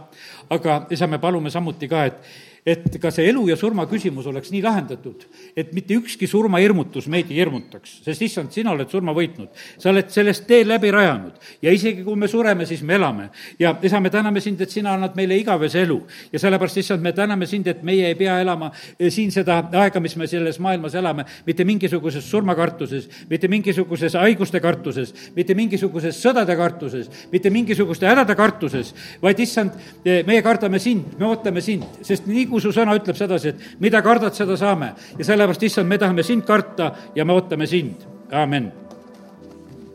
A: aga isa, me palume samuti ka, et et ka see elu ja surma küsimus oleks nii lahendatud, et mitte ükski surmahirmutus meid ei hirmutaks, sest issand, sina oled surma võitnud. sa oled sellest tee läbi rajanud ja isegi kui me sureme, siis me elame. ja isa, me täname sind, et sina annad meile igavese elu ja sellepärast, issand, me täname sind, et meie ei pea elama eh, siin seda aega, mis me selles maailmas elame, mitte mingisuguses surmakartuses, mitte mingisuguses haiguste kartuses, mitte mingisuguses sõdade kartuses, mitte mingisuguste hädade kartuses, vaid issand, eh, meie kardame sind, me ootame sind, sest nii kui nagu su sõna ütleb sedasi, et mida kardad, seda saame. ja sellepärast, issand, me tahame sind karta ja me ootame sind, amin